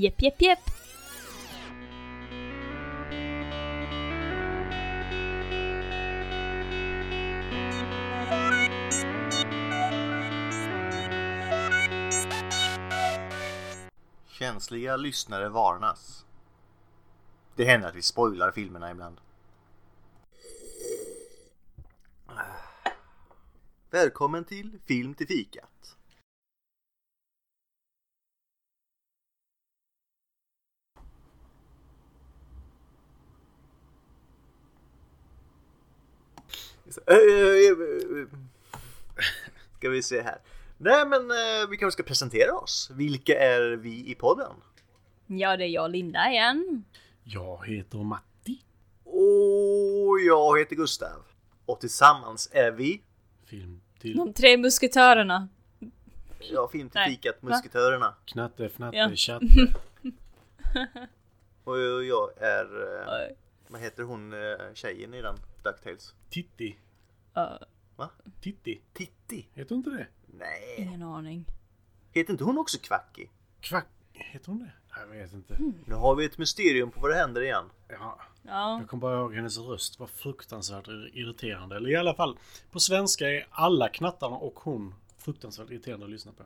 Jepp, jepp, jepp. Känsliga lyssnare varnas. Det händer att vi spoilar filmerna ibland. Välkommen till Film till fikat. Ska vi se här. Nej men eh, vi kanske ska presentera oss. Vilka är vi i podden? Ja, det är jag Linda igen. Jag heter Matti. Och jag heter Gustav. Och tillsammans är vi, Film till De tre musketörerna. ja, Film till Nej, fikat? Musketörerna. Knatte, Fnatte, Ja. Chatte. Och jag är, eh, Oj. vad heter hon eh, tjejen i den? Ducktails? Titti. Uh, Titti. Titti? Heter inte det? Nej. ingen aning. Heter inte hon också Kvacky? Kvack. Heter hon det? Jag vet inte. Mm. Nu har vi ett mysterium på vad det händer igen. Ja, Ja, jag kommer bara ihåg hennes röst var fruktansvärt irriterande. Eller i alla fall, på svenska är alla knattarna och hon fruktansvärt irriterande att lyssna på.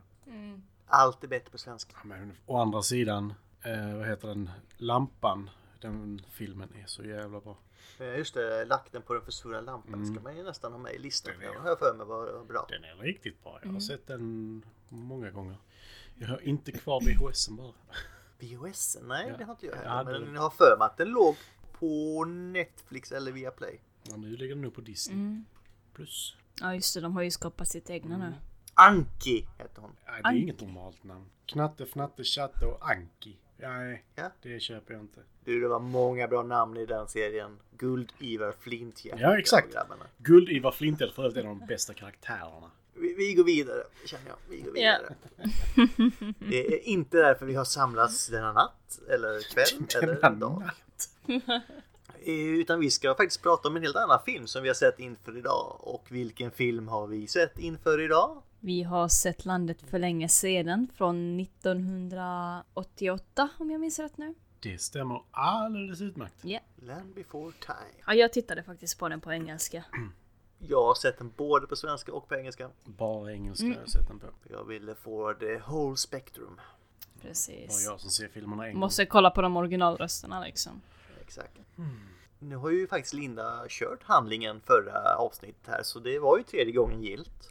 Allt är bättre på svenska. Ja, Men å andra sidan, eh, vad heter den? Lampan. Den filmen är så jävla bra. Eh, Just det, Lakten på den för stora lampan ska man ju nästan ha med i listan. Den har jag för mig var bra. Den är riktigt bra. Jag har sett den många gånger. Jag har inte kvar VHSen bara. VHS? Nej, Ja. det har inte jag heller. hade Men den. jag har för mig att den låg på Netflix eller via Play. Ja, nu ligger den nog på Disney. Mm. Plus. ja just det, de har ju skapat sitt egna nu. Anki hette hon. Nej, det är Anki. inget normalt namn. Knatte, Fnatte, Chatte och Anki. Nej, Ja. det köper jag inte. Du, det var många bra namn i den serien. Guld-Ivar Flinthjärta. Ja, exakt. Guld-Ivar Flintel för övrigt en av de bästa karaktärerna. Vi, vi går vidare, känner jag. Vi går Ja. vidare. Det är inte därför vi har samlats denna natt, eller kväll, eller Denna dag. natt. Eh, Utan vi ska faktiskt prata om en helt annan film som vi har sett inför idag. Och vilken film har vi sett inför idag? Vi har sett landet för länge sedan, från 1988 om jag minns rätt nu. Det stämmer alldeles utmärkt. Ja. Land before time. ja, jag tittade faktiskt på den på engelska. Jag har sett den både på svenska och på engelska. Bara engelska Mm. har jag sett den på. Jag ville få the whole spectrum. Bara Precis. jag som ser filmerna en. Måste kolla på de originalrösterna liksom. Exakt. Nu har ju faktiskt Linda kört handlingen förra avsnittet här så det var ju tredje gången gilt.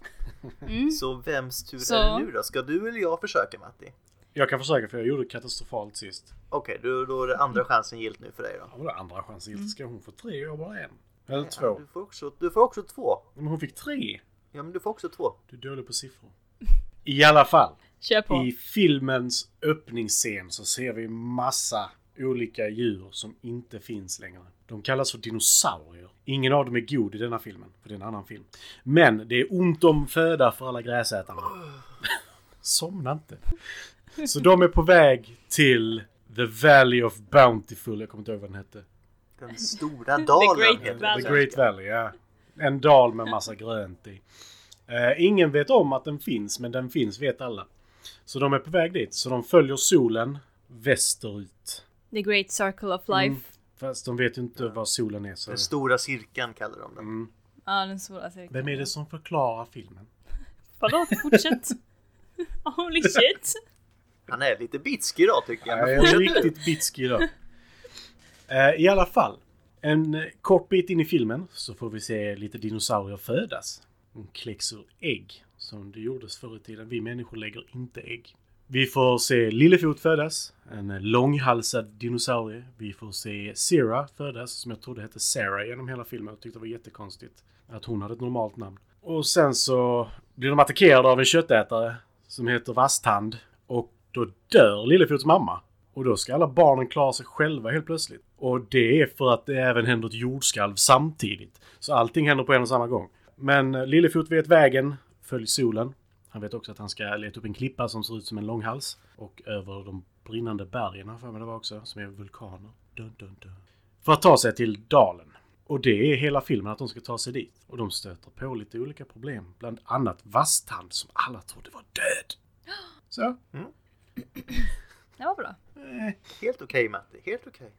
Mm. Så vems tur Så. är det nu då? Ska du eller jag försöka Matti? Jag kan försöka för jag gjorde katastrofalt sist. Okej, då, då är det andra chansen gilt nu för dig då. Ja, men det andra chansen gillt. Ska hon få tre och jag bara en? Eller Ja, två. du, får också, du får också två. Men hon fick tre. Ja, men du får också två. Du är dålig på siffror. I alla fall. Kör på. I filmens öppningsscen så ser vi massa olika djur som inte finns längre. De kallas för dinosaurier. Ingen av dem är god i denna filmen, för det är en annan film. Men det är ont om föda för alla gräsätarna. Somna inte. Så de är på väg till The Valley of Bountiful. Jag kommer inte ihåg vad den hette. Den stora dalen Great heter Valley. The Great. Valley, ja. En dal med massa grönt i. Eh, ingen vet om att den finns, men den finns vet alla. Så de är på väg dit. Så de följer solen västerut. The Great Circle of Life. Mm. Fast de vet ju inte var solen är. Så. Den stora cirkeln kallar de den. Mm. Ja, den stora cirkeln. Vem är det som förklarar filmen? Förlåt, fortsätt. Holy shit. Han är lite bitsk idag tycker jag. Jag Men är riktigt bitsk idag. Eh, I alla fall. En kort bit in i filmen så får vi se lite dinosaurier födas. De kläcks ur ägg, som det gjordes förr i tiden. Vi människor lägger inte ägg. Vi får se Lillefot födas, en långhalsad dinosaurie. Vi får se Sera födas, som jag trodde hette Sarah genom hela filmen. Jag tyckte det var jättekonstigt att hon hade ett normalt namn. Och sen så blir de attackerade av en köttätare som heter Vasthand. Och då dör Lillefots mamma. Och då ska alla barnen klara sig själva helt plötsligt. Och det är för att det även händer ett jordskalv samtidigt. Så allting händer på en och samma gång. Men Lillefot vet vägen, följ solen. Han vet också att han ska leta upp en klippa som ser ut som en långhals. Och över de brinnande bergen, för mig det var också, som är vulkaner. Dun, dun, dun. För att ta sig till dalen. Och det är hela filmen, att de ska ta sig dit. Och de stöter på lite olika problem. Bland annat Vasthand som alla trodde var död. Så, Det var bra. Helt okej Matti, helt okej.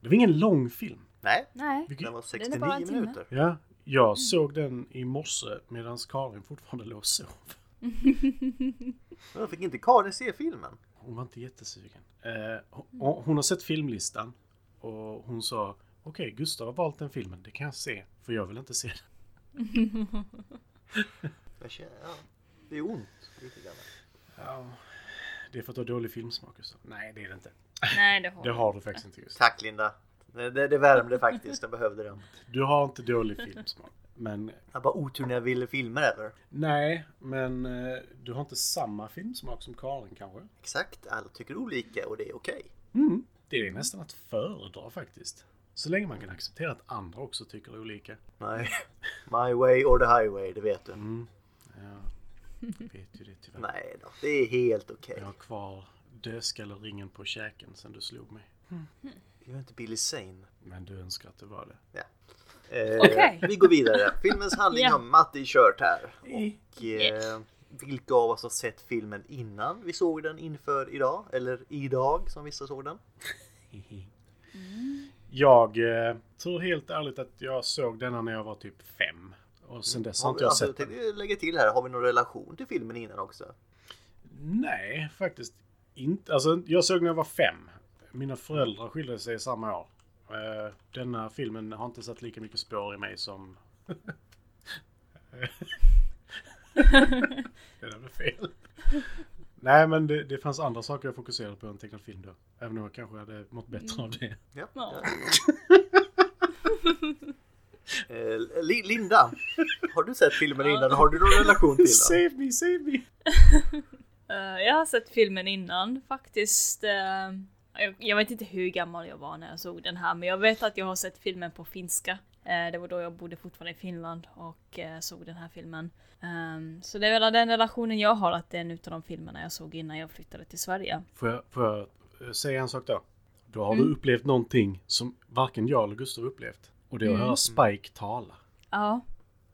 Det var ingen lång film. Nej, Nej, Vilket- den var Den är bara 69 en timme. minuter. Ja, jag såg den i morse medan Karin fortfarande låg och sov. Jag fick inte Karin se filmen. Hon var inte jättesugen. Eh, hon, hon har sett filmlistan och hon sa Okej, Gustav har valt den filmen. Det kan jag se, för jag vill inte se den. Jag känner, ja, det är ont lite grann. Ja, det är för att du har dålig filmsmak, Gustav. Nej, det är det inte. nej det har Det har du faktiskt inte, Gustav. Tack Linda. Det, det, det värmde faktiskt, jag behövde den. Du har inte dålig filmsmak. Men Jag bara otur när jag ville filmer eller? nej, men eh, du har inte samma filmsmak som Karin kanske? Exakt, alla tycker olika och det är okej. Mm. Det är nästan att föredra faktiskt. Så länge man kan acceptera att andra också tycker olika. Nej, my way or the highway, det vet du. Mm. Ja, jag vet ju det tyvärr. Nej då, det är helt okej. Jag har kvar dödskalleringen på käken sen du slog mig. Jag är inte Billy Zane. Men du önskar att det var det. Ja. Eh, Okej. Vi går vidare. Filmens handling Ja. har Matti kört här. Och eh, vilka av oss har sett filmen innan vi såg den inför idag? Eller idag som vissa såg den? Jag eh, tror helt ärligt att jag såg denna när jag var typ fem. Och sen dess har inte jag alltså, sett jag den. tänkte lägga till här, har vi någon relation till filmen innan också? Nej, faktiskt inte. Alltså, jag såg när jag var fem. Mina föräldrar skilde sig samma år. Eh, Denna filmen har inte satt lika mycket spår i mig som... det där blev fel. Nej, men det, det fanns andra saker jag fokuserade på än tecknad film då. Även om jag kanske hade mått bättre av det. Ja. Ja. Eh, Li- Linda, har du sett filmen innan? Har du någon relation till den? Save me, save me! Eh, jag har sett filmen innan faktiskt. eh, jag, jag vet inte hur gammal jag var när jag såg den här, men jag vet att jag har sett filmen på finska. Eh, det var då jag bodde fortfarande i Finland och eh, såg den här filmen. Ehm, så det är väl den relationen jag har, att det är en utav de filmerna jag såg innan jag flyttade till Sverige. Får jag, får jag eh, säga en sak då? Då har Mm. du upplevt någonting som varken jag eller Gustav upplevt. Och det är att Mm. höra Spike tala. Ja,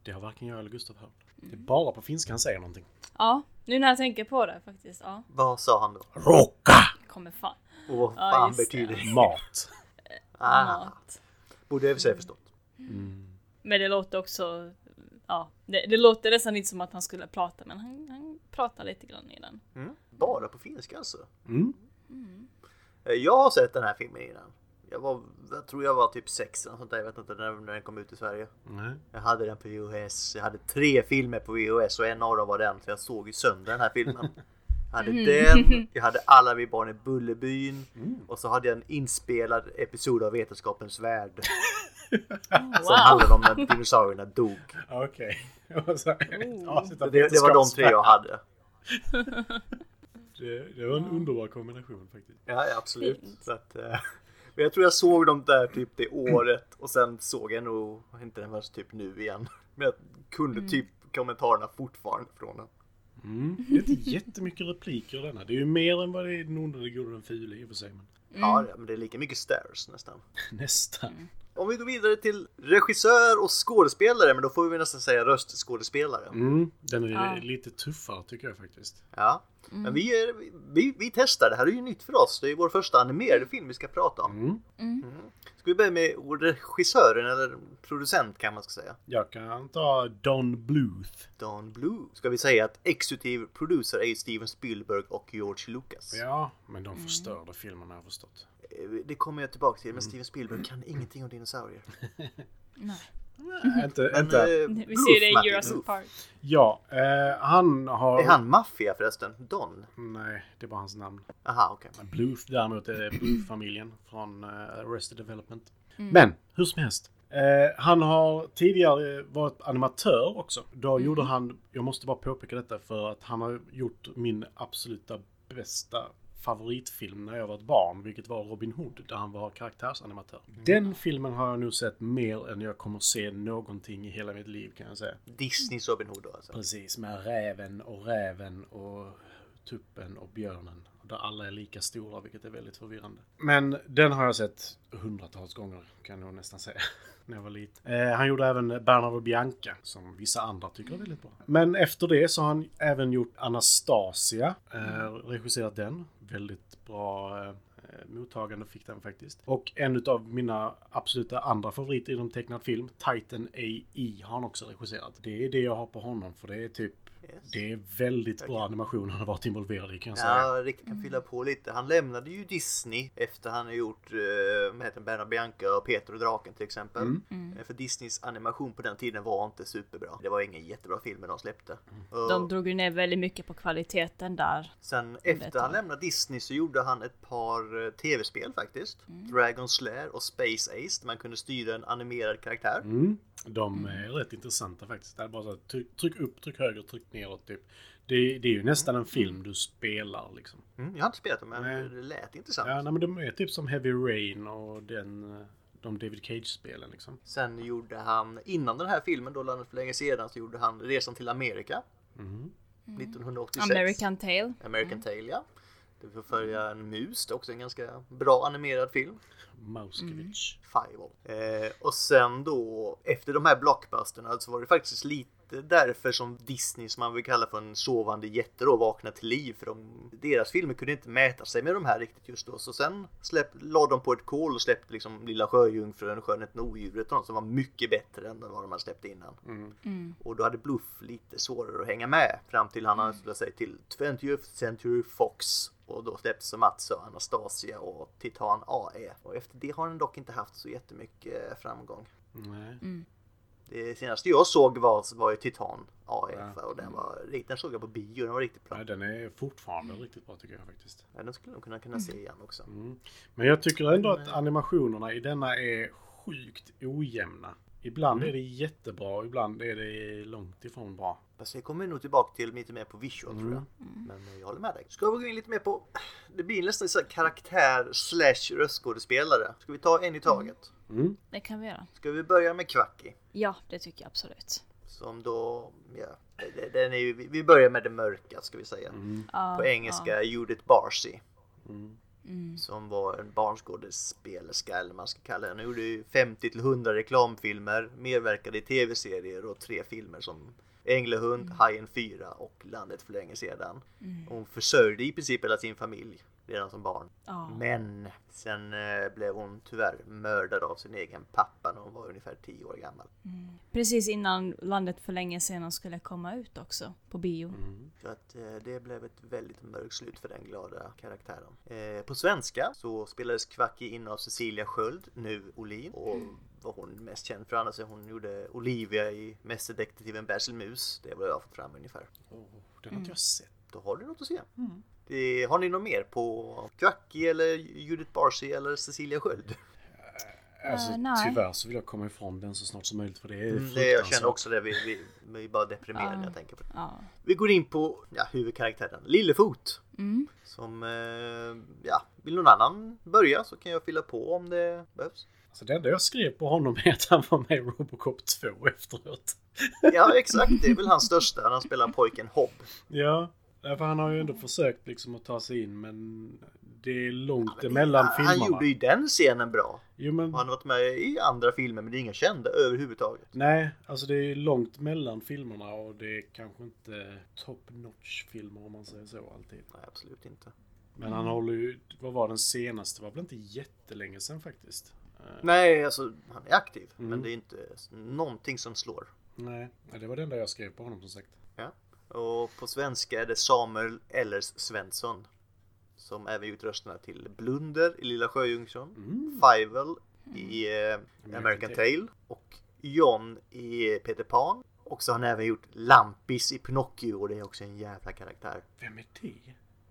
Det har varken jag eller Gustav hört. Det är Mm. bara på finska han säger någonting. ja, nu när jag tänker på det faktiskt. Ja, Vad sa han då? Råka! kommer fan. Och vad Ja, fan betyder det? Mat. Ah, Mat. borde jag i och för sig förstått. Mm. Men det låter också, ja, det, det låter nästan inte som att han skulle prata, men han, han pratar lite grann i den. Mm. Bara på finska alltså? Mm. Eh, Jag har sett den här filmen innan. Jag, var, jag tror jag var typ sex eller sånt där. Jag vet inte när, när den kom ut i Sverige. Nej. Jag hade den på VHS. Jag hade tre filmer på VHS och en av dem var den. Så jag såg ju sönder den här filmen. Jag hade den, jag hade Alla vi barn i Bullerbyn och så hade jag en inspelad episod av Vetenskapens Värld. Som handlade om när dinosaurierna dog. Okej. Avsnitt av Det, det var de tre jag hade. Det, det var en underbar kombination faktiskt. Ja, ja absolut. Så att, eh, men jag tror jag såg dem där typ det året och sen såg jag nog inte den förrän typ nu igen. Men jag kunde typ kommentarerna fortfarande från den. Mm. Det är inte jättemycket repliker i denna. Det är ju mer än vad det är den onde, den gode, den fule i och för sig. Men Ja, men det är lika mycket stairs nästan. nästan. Om vi går vidare till regissör och skådespelare, men då får vi nästan säga röstskådespelare. Mm. Den är Ja. lite tuffare tycker jag faktiskt. Ja, men vi, är, vi, vi testar. Det här är ju nytt för oss. Det är vår första animerade film vi ska prata om. Mm. Ska vi börja med regissören eller producent kan man ska säga. Jag kan ta Don Bluth. Don Blue. Ska vi säga att exekutiv producer är Steven Spielberg och George Lucas. Ja, men de förstörde filmen har jag förstått. Eh, Det kommer jag tillbaka till, men Steven Spielberg kan ingenting om dinosaurier. Nej. Nej, inte, Men, inte. eh, Vi Blue, ser det i Jurassic. Park. Ja, eh, han har... Är han maffia förresten? Don? Nej, det var hans namn. Aha, okej. Bluth däremot är Bluth-familjen från eh, Arrested Development. Men hur som helst. Eh, han har tidigare varit animatör också. Då gjorde han, jag måste bara påpeka detta för att han har gjort min absoluta bästa favoritfilm när jag var ett barn, vilket var Robin Hood, där han var karaktärsanimatör. Den filmen har jag nog sett mer än jag kommer se någonting i hela mitt liv kan jag säga. Disneys Robin Hood då alltså. Precis, med räven och räven och tuppen och björnen. Där alla är lika stora, vilket är väldigt förvirrande. Men den har jag sett hundratals gånger, kan jag nog nästan säga. När jag var liten. Eh, han gjorde även Bernard och Bianca, som vissa andra tycker är väldigt bra. Men efter det så har han även gjort Anastasia, eh, regisserat den. Väldigt bra eh, mottagande fick den faktiskt. Och en av mina absoluta andra favoriter inom tecknad film, Titan AI, har han också regisserat. Det är det jag har på honom, för det är typ Yes. det är väldigt bra animation han har varit involverad i kan jag säga. Ja, riktigt kan fylla på lite. Han lämnade ju Disney efter han har gjort uh, vad heter Berna Bianca och Peter och Draken till exempel. Mm. Eh, För Disneys animation på den tiden var inte superbra. Det var ingen jättebra filmer de släppte. Och De drog ju ner väldigt mycket på kvaliteten där. sen efter han lämnade Disney så gjorde han ett par eh, tv-spel faktiskt. Dragon Slayer och Space Ace där man kunde styra en animerad karaktär. Mm. De är rätt intressanta faktiskt. Det är bara så tryck, tryck upp, tryck höger, tryck neråt typ. Det, det är ju nästan en film du spelar liksom. Mm, jag har inte spelat dem men Nej. det lät intressant. Ja, nej, men de är typ som Heavy Rain och den, de David Cage-spelen liksom. Sen gjorde han, innan den här filmen då, landet för länge sedan, så gjorde han Resan till Amerika. Mm. 1986. American Tale. American Tale, ja. Det får följa en mus, det är också en ganska bra animerad film. Mauskevich. Five. Eh, och sen då, efter de här blockbusterna så var det faktiskt lite därför som Disney, som man vill kalla för en sovande jätte då, vaknade till liv. För de, deras filmer kunde inte mäta sig med de här riktigt just då. Så sen släpp, la de på ett kol och släppte liksom Lilla Sjöjungfrun, Skönheten och Odjuret och något som var mycket bättre än vad de hade släppt innan. Mm. Och då hade Bluff lite svårare att hänga med fram till han anslöt sig till 20th Century Fox. Och då släpptes Mats och Anastasia och Titan AE. Och efter det har den dock inte haft så jättemycket framgång. Nej. Det senaste jag såg var, var ju Titan AE Ja. och den var den såg jag på bio, den var riktigt bra. Nej, den är fortfarande riktigt bra tycker jag faktiskt. Ja, den skulle de kunna, kunna se igen också. Mm. Men jag tycker ändå att animationerna i denna är sjukt ojämna. Ibland är det jättebra ibland är det långt ifrån bra. Fast jag kommer nog tillbaka till lite mer på visual tror jag. Men eh, jag håller med dig. Ska vi gå in lite mer på, det blir nästan så här karaktär slash röstskådespelare. Ska vi ta en i taget? Mm. Det kan vi göra. Ska vi börja med Quacky? Ja, det tycker jag absolut. Som då, ja, det- den är ju, vi börjar med det mörka ska vi säga. Ja, På engelska Judith Barcy. Mm. Som var en barnskådespelerska eller vad man ska kalla henne. Hon gjorde ju 50 till 100 reklamfilmer, medverkade i tv-serier och tre filmer som Änglahund, Hajen 4 och Landet för länge sedan. Hon försörjde i princip hela sin familj redan som barn. Ja. Men sen eh, blev hon tyvärr mördad av sin egen pappa när hon var ungefär 10 år gammal. Precis innan Landet för länge sedan skulle komma ut också på bio. Så att eh, det blev ett väldigt mörkt slut för den glada karaktären. Eh, på svenska så spelades Quacky in av Cecilia Sköld, nu Olin. Och vad hon mest känd för annars hon gjorde Olivia i Mästerdetektiven Basil Mus. Det är vad jag har fått fram ungefär. Oh, den har inte jag sett. Då har du något att se. Det, har ni något mer på Quacky eller Judith Barcy eller Cecilia Sköld? Alltså, Eh, nej. tyvärr så vill jag komma ifrån den så snart som möjligt för det är Mm, det, jag känner också det. Vi, vi, vi är bara deprimerade när jag tänker på det. Ja. Vi går in på ja, huvudkaraktären Lillefot. Mm. Som, eh, ja, vill någon annan börja så kan jag fylla på om det behövs. Alltså, det enda jag skrev på honom är att han var med i Robocop 2 efteråt. Ja, exakt. Det är väl hans största. Han spelar pojken Hobb. Ja, därför han har ju ändå försökt liksom att ta sig in men det är långt emellan han, filmerna. han gjorde ju den scenen bra. Jo men Och han har varit med i andra filmer, men det är inga kända överhuvudtaget. nej, alltså det är långt mellan filmerna och det är kanske inte top notch filmer om man säger så alltid. Nej, absolut inte. Men han håller ju, vad var den senaste? Det var väl inte jättelänge sedan faktiskt? Eh, Nej, alltså han är aktiv, Mm. men det är inte någonting som slår. nej, nej, det var det enda jag skrev på honom som sagt. Ja. Och på svenska är det Samuel Ellers Svensson. Som även gjort rösterna till Blunder i Lilla Sjöjungfrun, Mm. Fivel i eh, American Tale. Tale och John i Peter Pan. Och så har han även gjort Lampis i Pinocchio och det är också en jävla karaktär. Vem är det?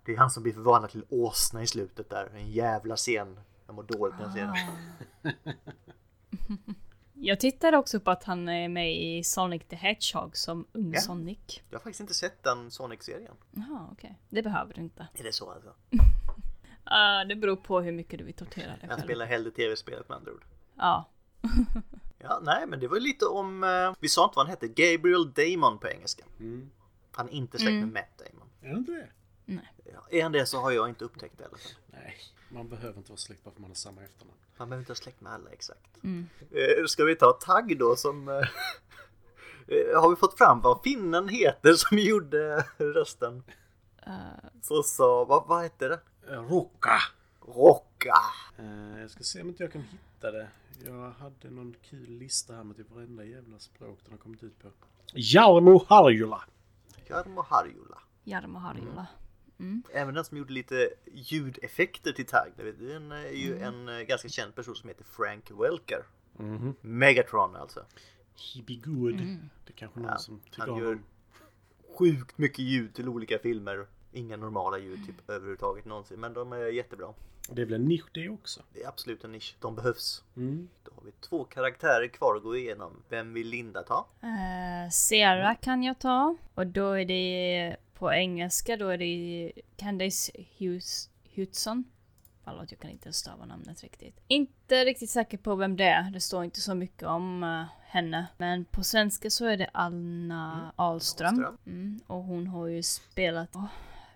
Det är han som blir förvandlad till åsna i slutet där. En jävla scen. Jag mår dåligt när jag ser den. Jag tittade också på att han är med i Sonic the Hedgehog som ung Ja. Sonic. Jag har faktiskt inte sett den Sonic-serien. Jaha, okej. Det behöver du inte. Är det så alltså? Ah, det beror på hur mycket du vill tortera dig Jag själv. spelar hellre tv-spelet med andra ord. Ja. Ja, nej, men det var lite om... Eh, vi sa inte vad han hette. Gabriel Damon på engelska. Mm. Han är inte släkt med Matt Damon. Är det inte det? Ja, är han det så har jag inte upptäckt det i alla fall. Nej, man behöver inte vara släkt bara för man har samma efternamn. Man behöver inte ha släkt med alla exakt. Eh, ska vi ta Tagg då som... Eh, eh, har vi fått fram vad finnen heter som gjorde rösten? Eh, Så sa... Vad, vad hette det? Rocka! Rock. Wonka. Eh, jag ska se om inte jag kan hitta det. Jag hade någon kul lista här med typ varenda jävla språk den har kommit ut på. Jarmo Harjula. Jarmo Harjula. Jarmo Harjula. Även den som gjorde lite ljudeffekter till Tag. Det är är ju en eh, ganska känd person som heter Frank Welker. Mhm. Megatron alltså. He be good. Det är kanske någon Ja, som tycker han om gör sjukt mycket ljud till olika filmer. Inga normala ljud typ överhuvudtaget någonsin. Men de är jättebra. Det är väl en nisch det också. Det är absolut en nisch. De behövs. Mm. Då har vi två karaktärer kvar att gå igenom. Vem vill Linda ta? Uh, Sarah kan jag ta. Och då är det på engelska, då är det Candace Hughes, Hudson. Förlåt, jag kan inte stava namnet riktigt. Inte riktigt säker på vem det är. Det står inte så mycket om eh, henne. Men på svenska så är det Anna Ahlström. Ahlström. Mm, och hon har ju spelat åh,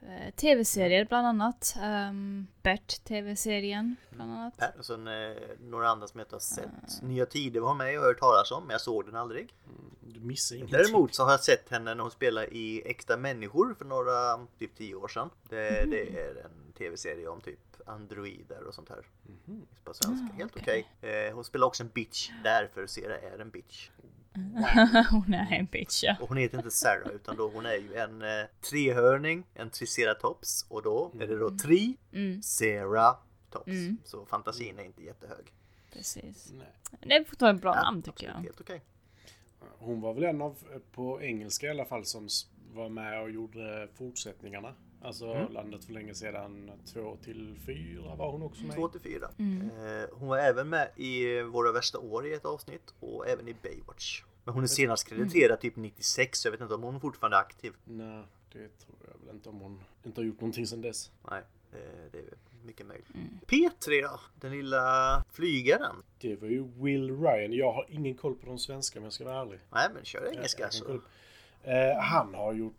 eh, tv-serier bland annat. Um, Bert tv-serien bland annat. Per och sen eh, några andra som jag inte har sett. Nya Tider var med och hört talas om men jag såg den aldrig. Du missar ingenting. Däremot så har jag sett henne när hon spelade i Äkta Människor för några, typ tio år sedan. Det, det är en tv-serie om typ androider och sånt här. På svenska, helt okej. Eh, hon spelar också en bitch därför Sera är en bitch. hon är en bitch ja. Och hon heter inte Sarah utan då hon är ju en eh, trehörning, en triceratops och då är det då tri, Mm, Ceratops. Mm. Så fantasin är inte jättehög. precis. Nej. Det är fortfarande ett bra Ja, namn tycker absolut, jag. Helt okej. Hon var väl en av, på engelska i alla fall, som var med och gjorde fortsättningarna. Alltså Mm. Landet för länge sedan, två till fyra var hon också med. Två till fyra. Mm. Eh, hon var även med i Våra värsta år i ett avsnitt och även i Baywatch. Men hon är senast krediterad typ 96 så jag vet inte om hon fortfarande är aktiv. Nej, det tror jag väl inte om hon inte har gjort någonting sedan dess. Nej, eh, det är mycket möjligt. P3 då? Den lilla flygaren? Det var ju Will Ryan. Jag har ingen koll på de svenska om jag ska vara ärlig. Nej men kör Jag- engelska jag så. kolla. Eh, han har gjort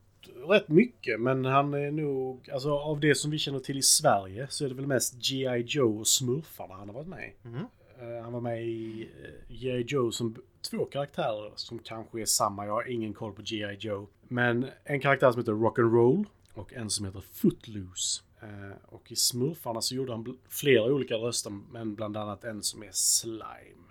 rätt mycket men han är nog, alltså av det som vi känner till i Sverige så är det väl mest G.I. Joe och Smurfarna han har varit med i. Mhm. Eh, han var med i eh, G.I. Joe som två karaktärer som kanske är samma. Jag har ingen koll på G.I. Joe. Men en karaktär som heter Rock'n'Roll och en som heter Footloose. Eh, och i Smurfarna så gjorde han flera olika röster men bland annat en som är Slime.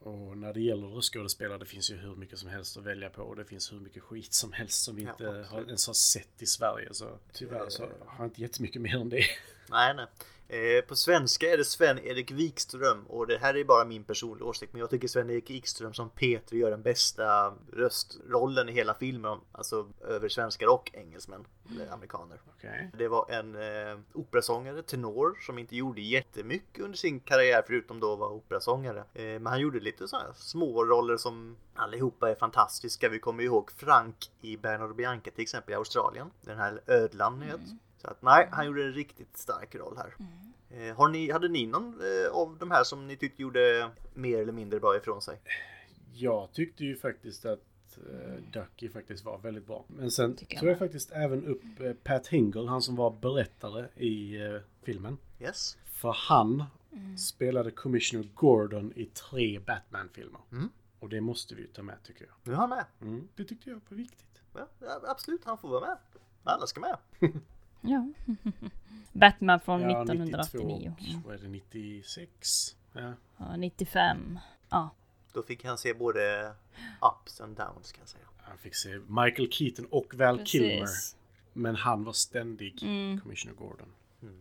Och när det gäller röstskådespelare det finns ju hur mycket som helst att välja på och det finns hur mycket skit som helst som vi Ja, inte har, ens har sett i Sverige. Så tyvärr så har jag inte jättemycket mer än det. Nej, nej. Eh, på svenska är det Sven-Erik Wikström och det här är bara min personliga åsikt men jag tycker Sven-Erik Wikström som Peter gör den bästa röstrollen i hela filmen. Alltså över svenskar och engelsmän, eller amerikaner. Okej. Det var en eh, operasångare, tenor, som inte gjorde jättemycket under sin karriär förutom då att vara operasångare. Eh, men han gjorde lite sådana här små roller som allihopa är fantastiska. Vi kommer ihåg Frank i Bernard och Bianca till exempel i Australien. Den här ödlan vet. Så att nej, han gjorde en riktigt stark roll här. Eh, har ni, hade ni någon eh, av de här som ni tyckte gjorde mer eller mindre bra ifrån sig? Jag tyckte ju faktiskt att uh, Ducky faktiskt var väldigt bra. Men sen Tycker jag tog jag faktiskt även upp eh, Pat Hingle, han som var berättare i eh, filmen. Yes? För han spelade Commissioner Gordon i tre Batman-filmer. Mm. Och det måste vi ju ta med tycker jag. Nu är han med. Mm. Det tyckte jag var viktigt. Ja, ja, absolut, han får vara med. Alla ska med. Ja. Batman från Ja, 1989. 92 och, vad är det, 96? Ja. Ja, 95. Ja. Då fick han se både ups and downs kan jag säga. Han fick se Michael Keaton och Val Kilmer. Precis. Men han var ständig Mm. Commissioner Gordon.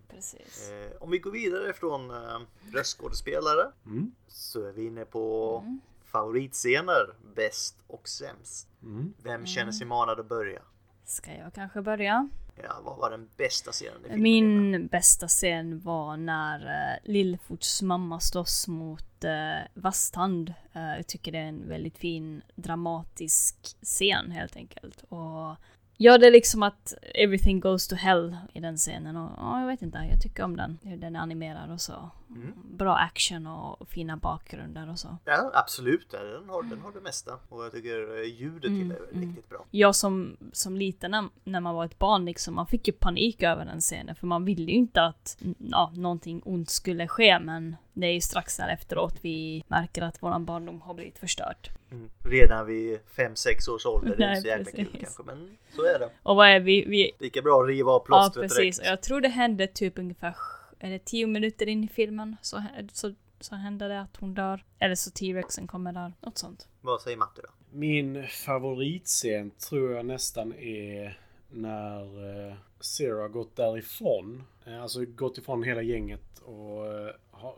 Precis. Eh, om vi går vidare från eh, röstskådespelare Mm. så är vi inne på favoritscener, bäst och sämst. Mm. Vem känner sig manad att börja? Ska jag kanske börja? Ja, vad var den bästa scenen i filmen? Min bästa scen var när uh, Lillfots mamma slåss mot uh, Vasstand. Eh, jag tycker det är en väldigt fin dramatisk scen helt enkelt. Och ja, det är liksom att everything goes to hell i den scenen. Och ja, jag vet inte, jag tycker om den. Hur Den är animerad och så. Mm. Bra action och fina bakgrunder och så. Ja, absolut. Den har, den har det mesta. Och jag tycker eh, ljudet till Mm, är riktigt bra. jag som, som liten när, när man var ett barn liksom, man fick ju panik över den scenen för man ville ju inte att ja, någonting ont skulle ske men det är ju strax där efteråt vi märker att våran barndom har blivit förstört. Mm. Redan vid 5-6 års ålder. Det är inte så jäkla kul kanske, men så är det. Och vad är vi? vi Lika bra att riva av ja plåstret precis, och direkt. jag tror det hände typ ungefär är det tio minuter in i filmen så, så, så händer det att hon dör. Eller så T-Rexen kommer där. Något sånt. Vad säger Matte då? Min favoritscen tror jag nästan är när uh, Sarah gått därifrån. Uh, alltså gått ifrån hela gänget och har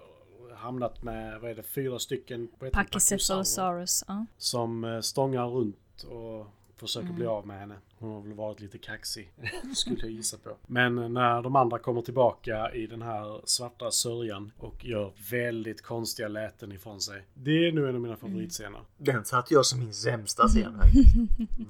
hamnat med, vad är det, fyra stycken? Pachycephalosaurus. Ja. Som stångar runt och försöker mm. bli av med henne. Hon har väl varit lite kaxig, skulle jag gissa på. Men när de andra kommer tillbaka i den här svarta sörjan och gör väldigt konstiga läten ifrån sig. Det är nu en av mina favoritscener. Den satt jag som min sämsta scen.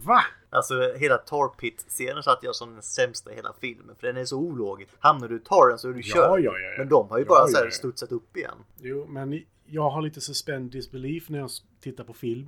Va? Alltså hela Tar Pit-scenen satt jag som den sämsta i hela filmen. För den är så ologisk. Hamnar du i tar den så är du körd. Ja, ja, ja, Men de har ju bara så här studsat upp igen. Jo, men jag har lite suspend disbelief när jag tittar på film.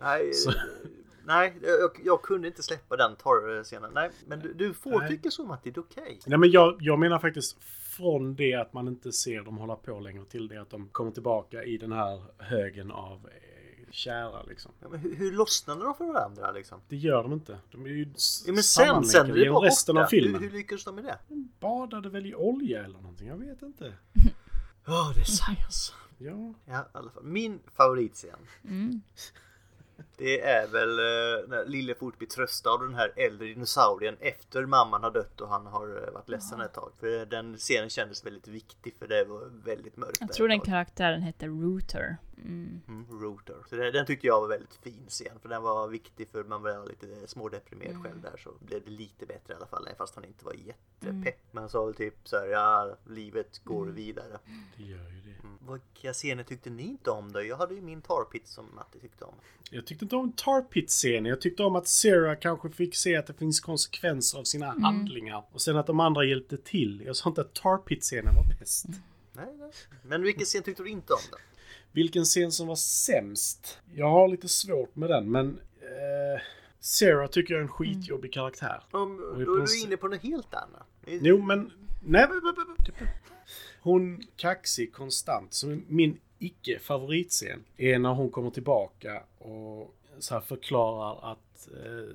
Nej, Nej, jag, jag, kunde inte släppa den torrscenen. Nej, men du, du får Nej. tycka så Matti, det är okej. Okay. Nej, men jag, jag menar faktiskt från det att man inte ser dem hålla på längre till det att de kommer tillbaka i den här högen av eh, kära liksom. Ja, men hur, hur lossnade de från varandra liksom? Det gör de inte. De är ju ja, men sen, sen är det bara resten borta. av filmen. Hur, hur lyckades de med det? De badade väl i olja eller någonting, jag vet inte. Ja, oh, det är science. Ja. Ja, i alla fall. Min favoritscen. Mm. Det är väl eh, när Lillefort blir tröstad av den här äldre dinosaurien efter mamman har dött och han har eh, varit ledsen ett tag. För den scenen kändes väldigt viktig för det var väldigt mörkt. Jag tror den karaktären hette Router. Mm. Mm, Router. Så det, den tyckte jag var väldigt fin scen för den var viktig för man var lite smådeprimerad mm. själv där så blev det lite bättre i alla fall fast han inte var jättepepp. Mm. Men han sa väl typ så här, ja livet går mm. vidare. Det gör ju det. Mm. Vilka scener tyckte ni inte om då? Jag hade ju min Tarpit som Matti tyckte om. Jag tyckte inte om Tarpit-scenen. Jag tyckte om att Sarah kanske fick se att det finns konsekvenser av sina mm. handlingar. Och sen att de andra hjälpte till. Jag sa inte att Tarpit-scenen var bäst. Nej, nej. Men vilken scen tyckte du inte om då? Vilken scen som var sämst? Jag har lite svårt med den, men... Eh, Sarah tycker jag är en skitjobbig karaktär. Um, då är du inne på något helt annat. Jo, men... Nej, hon kaxig konstant. Så min icke favoritscen är när hon kommer tillbaka och så förklarar att eh,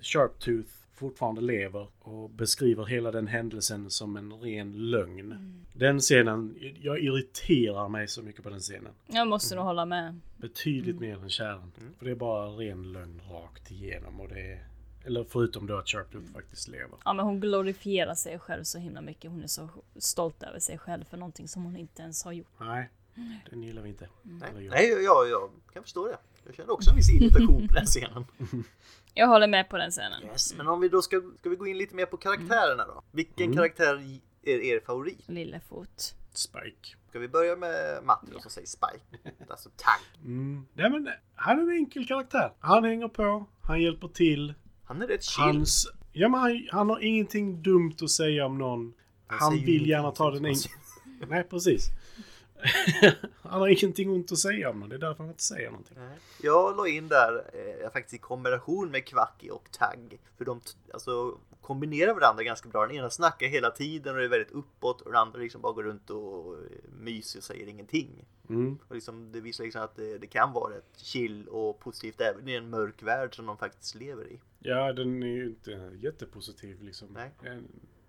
Sharptooth fortfarande lever och beskriver hela den händelsen som en ren lögn. Mm. Den scenen, jag irriterar mig så mycket på den scenen. Jag måste nog hålla med. Betydligt mm. mer än kärnan. Mm. För det är bara ren lögn rakt igenom och det är eller förutom då att Sharptooth mm. faktiskt lever. Ja men hon glorifierar sig själv så himla mycket. Hon är så stolt över sig själv för någonting som hon inte ens har gjort. Nej, den gillar vi inte. Mm. Nej, Nej jag, jag kan förstå det. Jag känner också en viss irritation på den scenen. Jag håller med på den scenen. Yes, men om vi då ska, ska vi gå in lite mer på karaktärerna då. Vilken mm. karaktär är er favorit? Lillefot. Spike. Ska vi börja med Matti ja. som säger Spike? Alltså tank. Mm. Nej men han är en enkel karaktär. Han hänger på, han hjälper till. Han är rätt chill. Hans, ja men han, han har ingenting dumt att säga om någon. Han, han vill gärna ta den in. Nej precis. han har ingenting ont att säga om det. Det är därför han inte säger någonting. Jag la in där eh, faktiskt i kombination med Kvacki och Tagg. För de alltså, kombinerar varandra ganska bra. Den ena snackar hela tiden och är väldigt uppåt och den andra liksom bara går runt och myser och säger ingenting. Mm. Och liksom, det visar liksom att det, det, kan vara ett chill och positivt även i en mörk värld som de faktiskt lever i. Ja, den är ju inte jättepositiv liksom. Nej.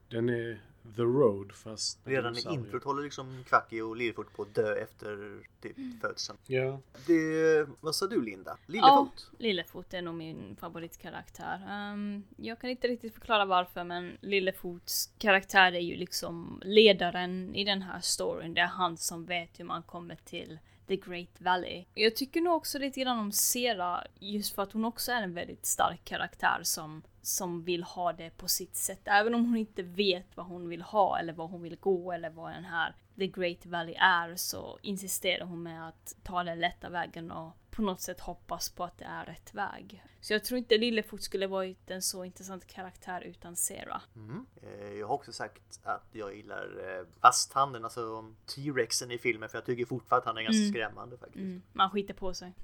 Den är The Road fast... Redan i introt håller liksom Kvacki och Lillefot på att dö efter typ mm. födseln. Ja. Det, vad sa du Linda? Lillefot? Ja, Lillefot är nog min favoritkaraktär. Um, jag kan inte riktigt förklara varför men Lillefots karaktär är ju liksom ledaren i den här storyn. Det är han som vet hur man kommer till The Great Valley. Jag tycker nog också lite grann om Sera just för att hon också är en väldigt stark karaktär som som vill ha det på sitt sätt. Även om hon inte vet vad hon vill ha eller vad hon vill gå eller vad den här The Great Valley är så insisterar hon med att ta den lätta vägen och på något sätt hoppas på att det är rätt väg. Så jag tror inte Lillefot skulle varit en så intressant karaktär utan Sera. Mm. Eh, jag har också sagt att jag gillar eh, fasthanden, alltså T-Rexen i filmen för jag tycker fortfarande att han är ganska mm. skrämmande faktiskt. Mm. Man skiter på sig.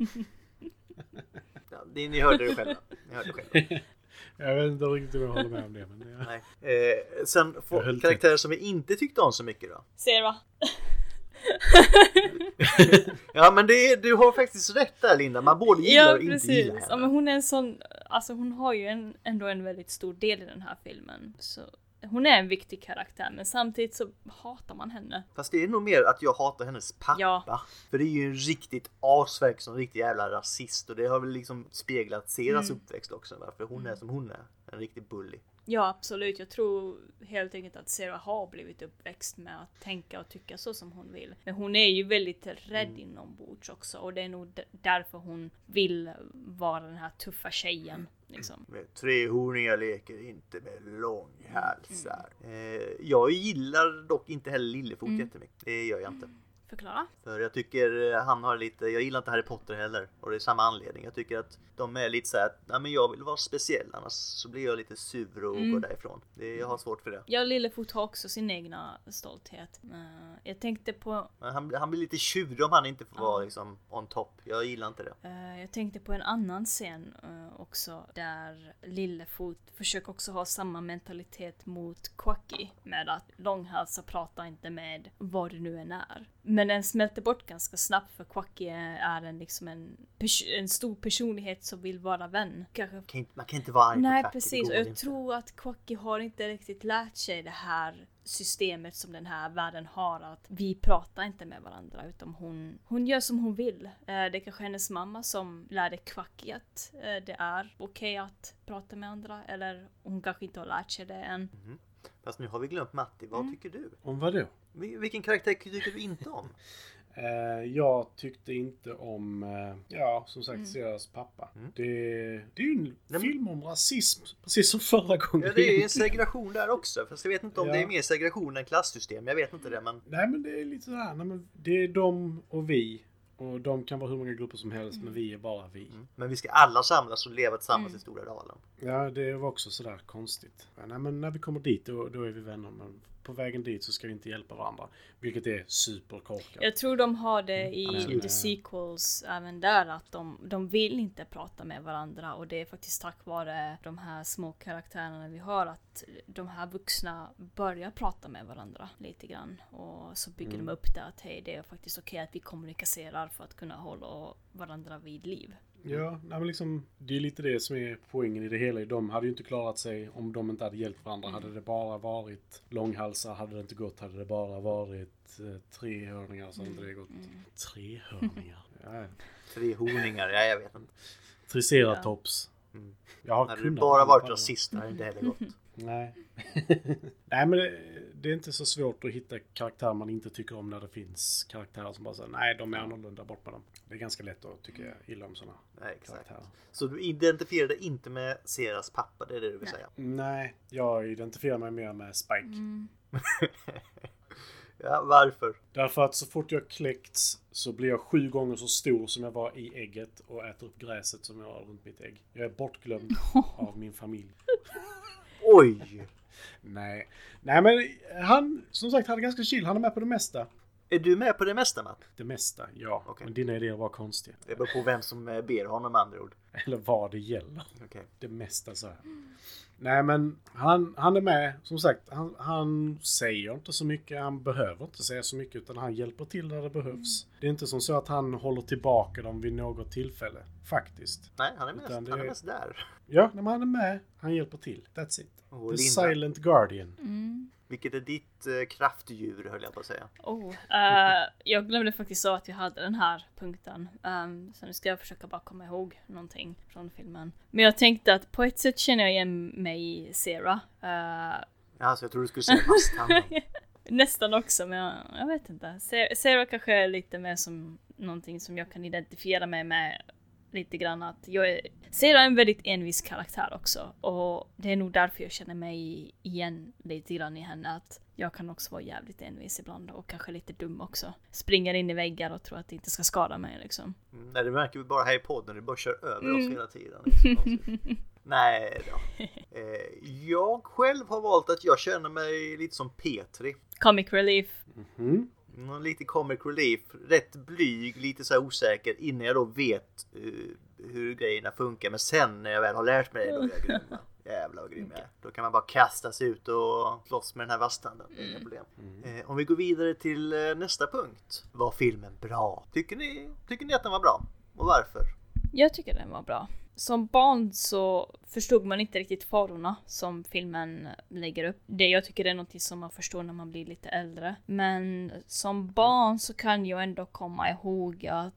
ja, ni, ni hörde det själva. Ni hörde det själva. Jag vet inte riktigt om jag håller med om det. Men ja. Nej. Eh, sen karaktärer som vi inte tyckte om så mycket då? Sera. ja men det, du har faktiskt rätt där Linda, man både gillar ja, och inte precis. gillar henne. Ja men hon är en sån, alltså hon har ju en, ändå en väldigt stor del i den här filmen. Så hon är en viktig karaktär men samtidigt så hatar man henne. Fast det är nog mer att jag hatar hennes pappa. Ja. För det är ju en riktigt asverk som riktig jävla rasist och det har väl liksom speglat Seras Mm. uppväxt också. Varför hon är som hon är. En riktig bully. Ja absolut, jag tror helt enkelt att Sarah har blivit uppväxt med att tänka och tycka så som hon vill. Men hon är ju väldigt rädd inombords också och det är nog därför hon vill vara den här tuffa tjejen. Liksom. Trehorningar leker inte med Mm. långhalsar. Eh, jag gillar dock inte heller Lillefot Mm. jättemycket. Det gör jag inte. Förklara? För jag tycker eh, han har lite, jag gillar inte Harry Potter heller. Och det är samma anledning. Jag tycker att de är lite så här att, nej men jag vill vara speciell annars så blir jag lite sur och Mm. går därifrån. Det, jag har svårt för det. Ja, Lillefot har också sin egna stolthet. Eh, jag tänkte på han, han blir lite tjurig om han inte får vara liksom on top. Jag gillar inte det. Eh, jag tänkte på en annan scen också där Lillefot försöker också ha samma mentalitet mot Quacky med att långhalsar pratar inte med vad det nu än är. Men den smälter bort ganska snabbt för Quacky är en, liksom en, en stor personlighet som vill vara vän. Kanske Kan inte, man kan inte vara arg Nej på precis, och jag inte. tror att Quacky har inte riktigt lärt sig det här systemet som den här världen har att vi pratar inte med varandra utan hon, hon gör som hon vill. Eh, det är kanske hennes mamma som lärde Quacky att eh, det är okej att prata med andra eller hon kanske inte har lärt sig det än. Fast nu har vi glömt Matti. Vad Mm. tycker du? Om vad då? Vil- Vilken karaktär tycker du inte om? Eh, jag tyckte inte om, eh, ja som sagt, Mm. Seras pappa. Mm. Det, det är ju en men- film om rasism, precis som förra gången. Ja, det är en egentligen. segregation där också. Fast jag vet inte om Ja. det är mer segregation än klassystem. Jag vet inte det men Nej men det är lite sådär, nej, men det är de och vi. Och de kan vara hur många grupper som helst, men vi är bara vi. Mm. Men vi ska alla samlas och leva tillsammans Mm. i Stora Dalen. Ja, det var också sådär konstigt. Ja, nej, men när vi kommer dit då, då är vi vänner, men på vägen dit så ska vi inte hjälpa varandra. Vilket är superkorkat. Jag tror de har det i absolut. the sequels även där att de, de vill inte prata med varandra och det är faktiskt tack vare de här små karaktärerna vi har att de här vuxna börjar prata med varandra lite grann och så bygger Mm. de upp det att hej det är faktiskt okej att vi kommunicerar för att kunna hålla varandra vid liv. Ja, nej, men liksom, det är lite det som är poängen i det hela. De hade ju inte klarat sig om de inte hade hjälpt varandra. Hade det bara varit långhalsar hade det inte gått. Hade det bara varit eh, trehörningar så hade inte det gått. Trehörningar? Ja, Trehorningar, ja jag vet inte. triceratops. Mm. Jag har Hade det bara varit rasist hade det inte heller gått. Nej. nej men det, det är inte så svårt att hitta karaktärer man inte tycker om när det finns karaktärer som bara säger nej de är annorlunda, bort med dem. Det är ganska lätt att tycka illa om sådana Nej, exakt. karaktärer. Så du identifierade inte med Seras pappa, det är det du vill Nej. säga? Nej, jag identifierar mig mer med Spike. Mm. Ja, varför? Därför att så fort jag kläckts så blir jag sju gånger så stor som jag var i ägget och äter upp gräset som jag har runt mitt ägg. Jag är bortglömd av min familj. Oj! Nej. Nej men han, som sagt, han är ganska chill. Han är med på det mesta. Är du med på det mesta Matt? Det mesta, ja. Okej. Men dina idéer var konstiga. Det beror på vem som eh, ber honom med andra ord. Eller vad det gäller. Okej. Det mesta så här. Nej men han, han är med, som sagt, han, han säger inte så mycket, han behöver inte säga så mycket utan han hjälper till när det behövs. Det är inte som så att han håller tillbaka dem vid något tillfälle. Faktiskt. Nej, han är mest, han är är- mest där. Ja, när han är med, han hjälper till. That's it. Och The Linda. silent guardian. Mm. Vilket är ditt eh, kraftdjur höll jag på att säga. Oh, eh, jag glömde faktiskt så att vi hade den här punkten. Um, så nu ska jag försöka bara komma ihåg någonting från filmen. Men jag tänkte att på ett sätt känner jag igen mig i Sarah. Eh, Ja, så jag tror du skulle säga masthanden. nästan också, men jag, jag vet inte. Sa- Sarah kanske är lite mer som någonting som jag kan identifiera mig med lite grann att jag är... Sarah är en väldigt envis karaktär också och det är nog därför jag känner mig igen lite grann i henne att jag kan också vara jävligt envis ibland och kanske lite dum också. Springer in i väggar och tror att det inte ska skada mig liksom. Mm, Nej, det märker vi bara här i podden. Du bara kör över oss Mm. hela tiden. Konstigt. Nej då. Eh, jag själv har valt att jag känner mig lite som Petri. Comic relief. Mm, Lite comic relief, rätt blyg, lite så här osäker innan jag då vet eh, hur grejerna funkar. Men sen när jag väl har lärt mig det, då är jag grym. Jävlar vad grym jag är. Då kan man bara kasta sig ut och slåss med den här vasstanden. Inga problem. Eh, om vi går vidare till eh, nästa punkt. Var filmen bra? Tycker ni, tycker ni att den var bra? Och varför? Jag tycker den var bra som barn så förstod man inte riktigt farorna som filmen lägger upp. Det jag tycker är något som man förstår när man blir lite äldre. Men som barn så kan jag ändå komma ihåg att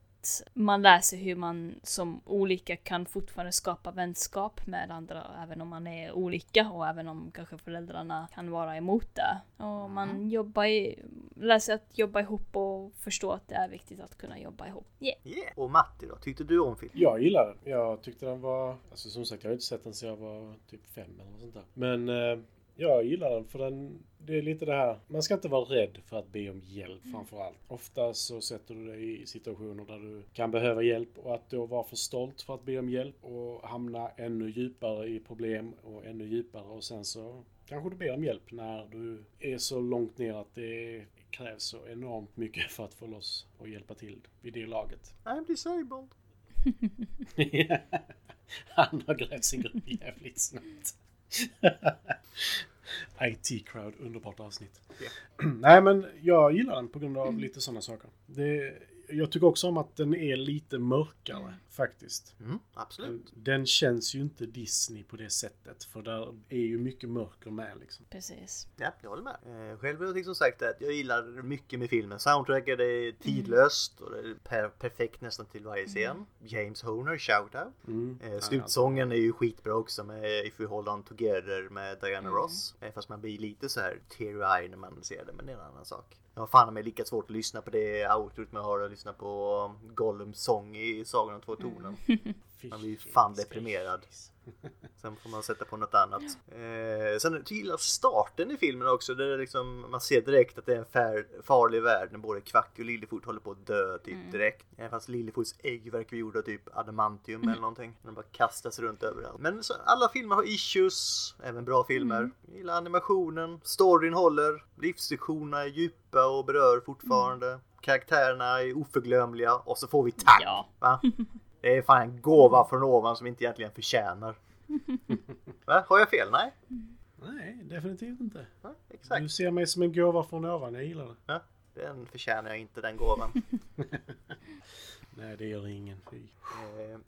man läser hur man som olika kan fortfarande skapa vänskap med andra även om man är olika och även om kanske föräldrarna kan vara emot det. Och man Mm. jobbar i, läser att jobba ihop och förstå att det är viktigt att kunna jobba ihop. Yeah. Yeah. Och Matti då, tyckte du om filmen? Jag gillar den. Jag tyckte den var... Alltså som sagt, jag har inte sett den sedan jag var typ fem eller något sånt där. Men eh, jag gillar den för den... Det är lite det här. Man ska inte vara rädd för att be om hjälp framför allt. Ofta så sätter du dig i situationer där du kan behöva hjälp och att då vara för stolt för att be om hjälp och hamna ännu djupare i problem och ännu djupare och sen så kanske du ber om hjälp när du är så långt ner att det krävs så enormt mycket för att få loss och hjälpa till vid det laget. I'm disabled. Han har grävt sin grupp jävligt snabbt. IT Crowd, underbart avsnitt. Nej men jag gillar den på grund av lite sådana saker. Det, jag tycker också om att den är lite mörkare faktiskt. Mm, absolut. Den känns ju inte Disney på det sättet för där är ju mycket mörker med liksom. Precis. Ja, jag håller med. Eh, själv har jag liksom sagt att jag gillar mycket med filmen. Soundtracket är tidlöst och det är per perfekt nästan till varje scen. James Horner, shoutout. Mm. Eh, slutsången är ju skitbra också med If We Hold On Together med Diana Mm. Ross. Eh, fast man blir lite så här teary-eye när man ser det, men det är en annan sak. Jag har fan mig lika svårt att lyssna på det outrot med att höra och lyssna på Gollums sång i Sagan om två tornen. Man blir fan deprimerad. Sen får man sätta på något annat. Eh, sen gillar starten i filmen också. Där det liksom, man ser direkt att det är en fär, farlig värld när både Kvack och Lillefot håller på att dö typ direkt. Även fast Lillefots ägg verkar gjorda av typ adamantium eller någonting. De bara kastas runt överallt. Men så, alla filmer har issues, även bra filmer. Jag gillar animationen, storyn håller, livssektionerna är djupa och berör fortfarande. Karaktärerna är oförglömliga och så får vi tack! Ja. Va? Det är fan en gåva från ovan som inte egentligen förtjänar. Va? Har jag fel? Nej? Nej, definitivt inte. Ja, Du exakt. ser mig som en gåva från ovan, jag gillar det. Ja, den förtjänar jag inte, den gåvan. Nej, det gör ingen. Fy. Eh,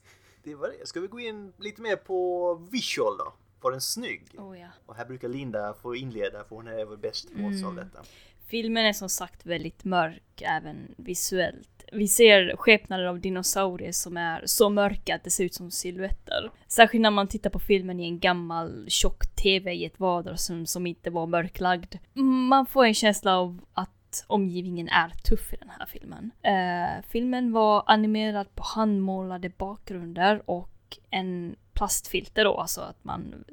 det var det. Ska vi gå in lite mer på visual då? Var den snygg? Oh, ja. Och här brukar Linda få inleda för hon är väl bäst på oss av detta. Filmen är som sagt väldigt mörk även visuellt. Vi ser skepnader av dinosaurier som är så mörka att det ser ut som silhuetter. Särskilt när man tittar på filmen i en gammal tjock TV i ett vardagsrum som inte var mörklagd. Man får en känsla av att omgivningen är tuff i den här filmen. Uh, filmen var animerad på handmålade bakgrunder och en plastfilter då, alltså att man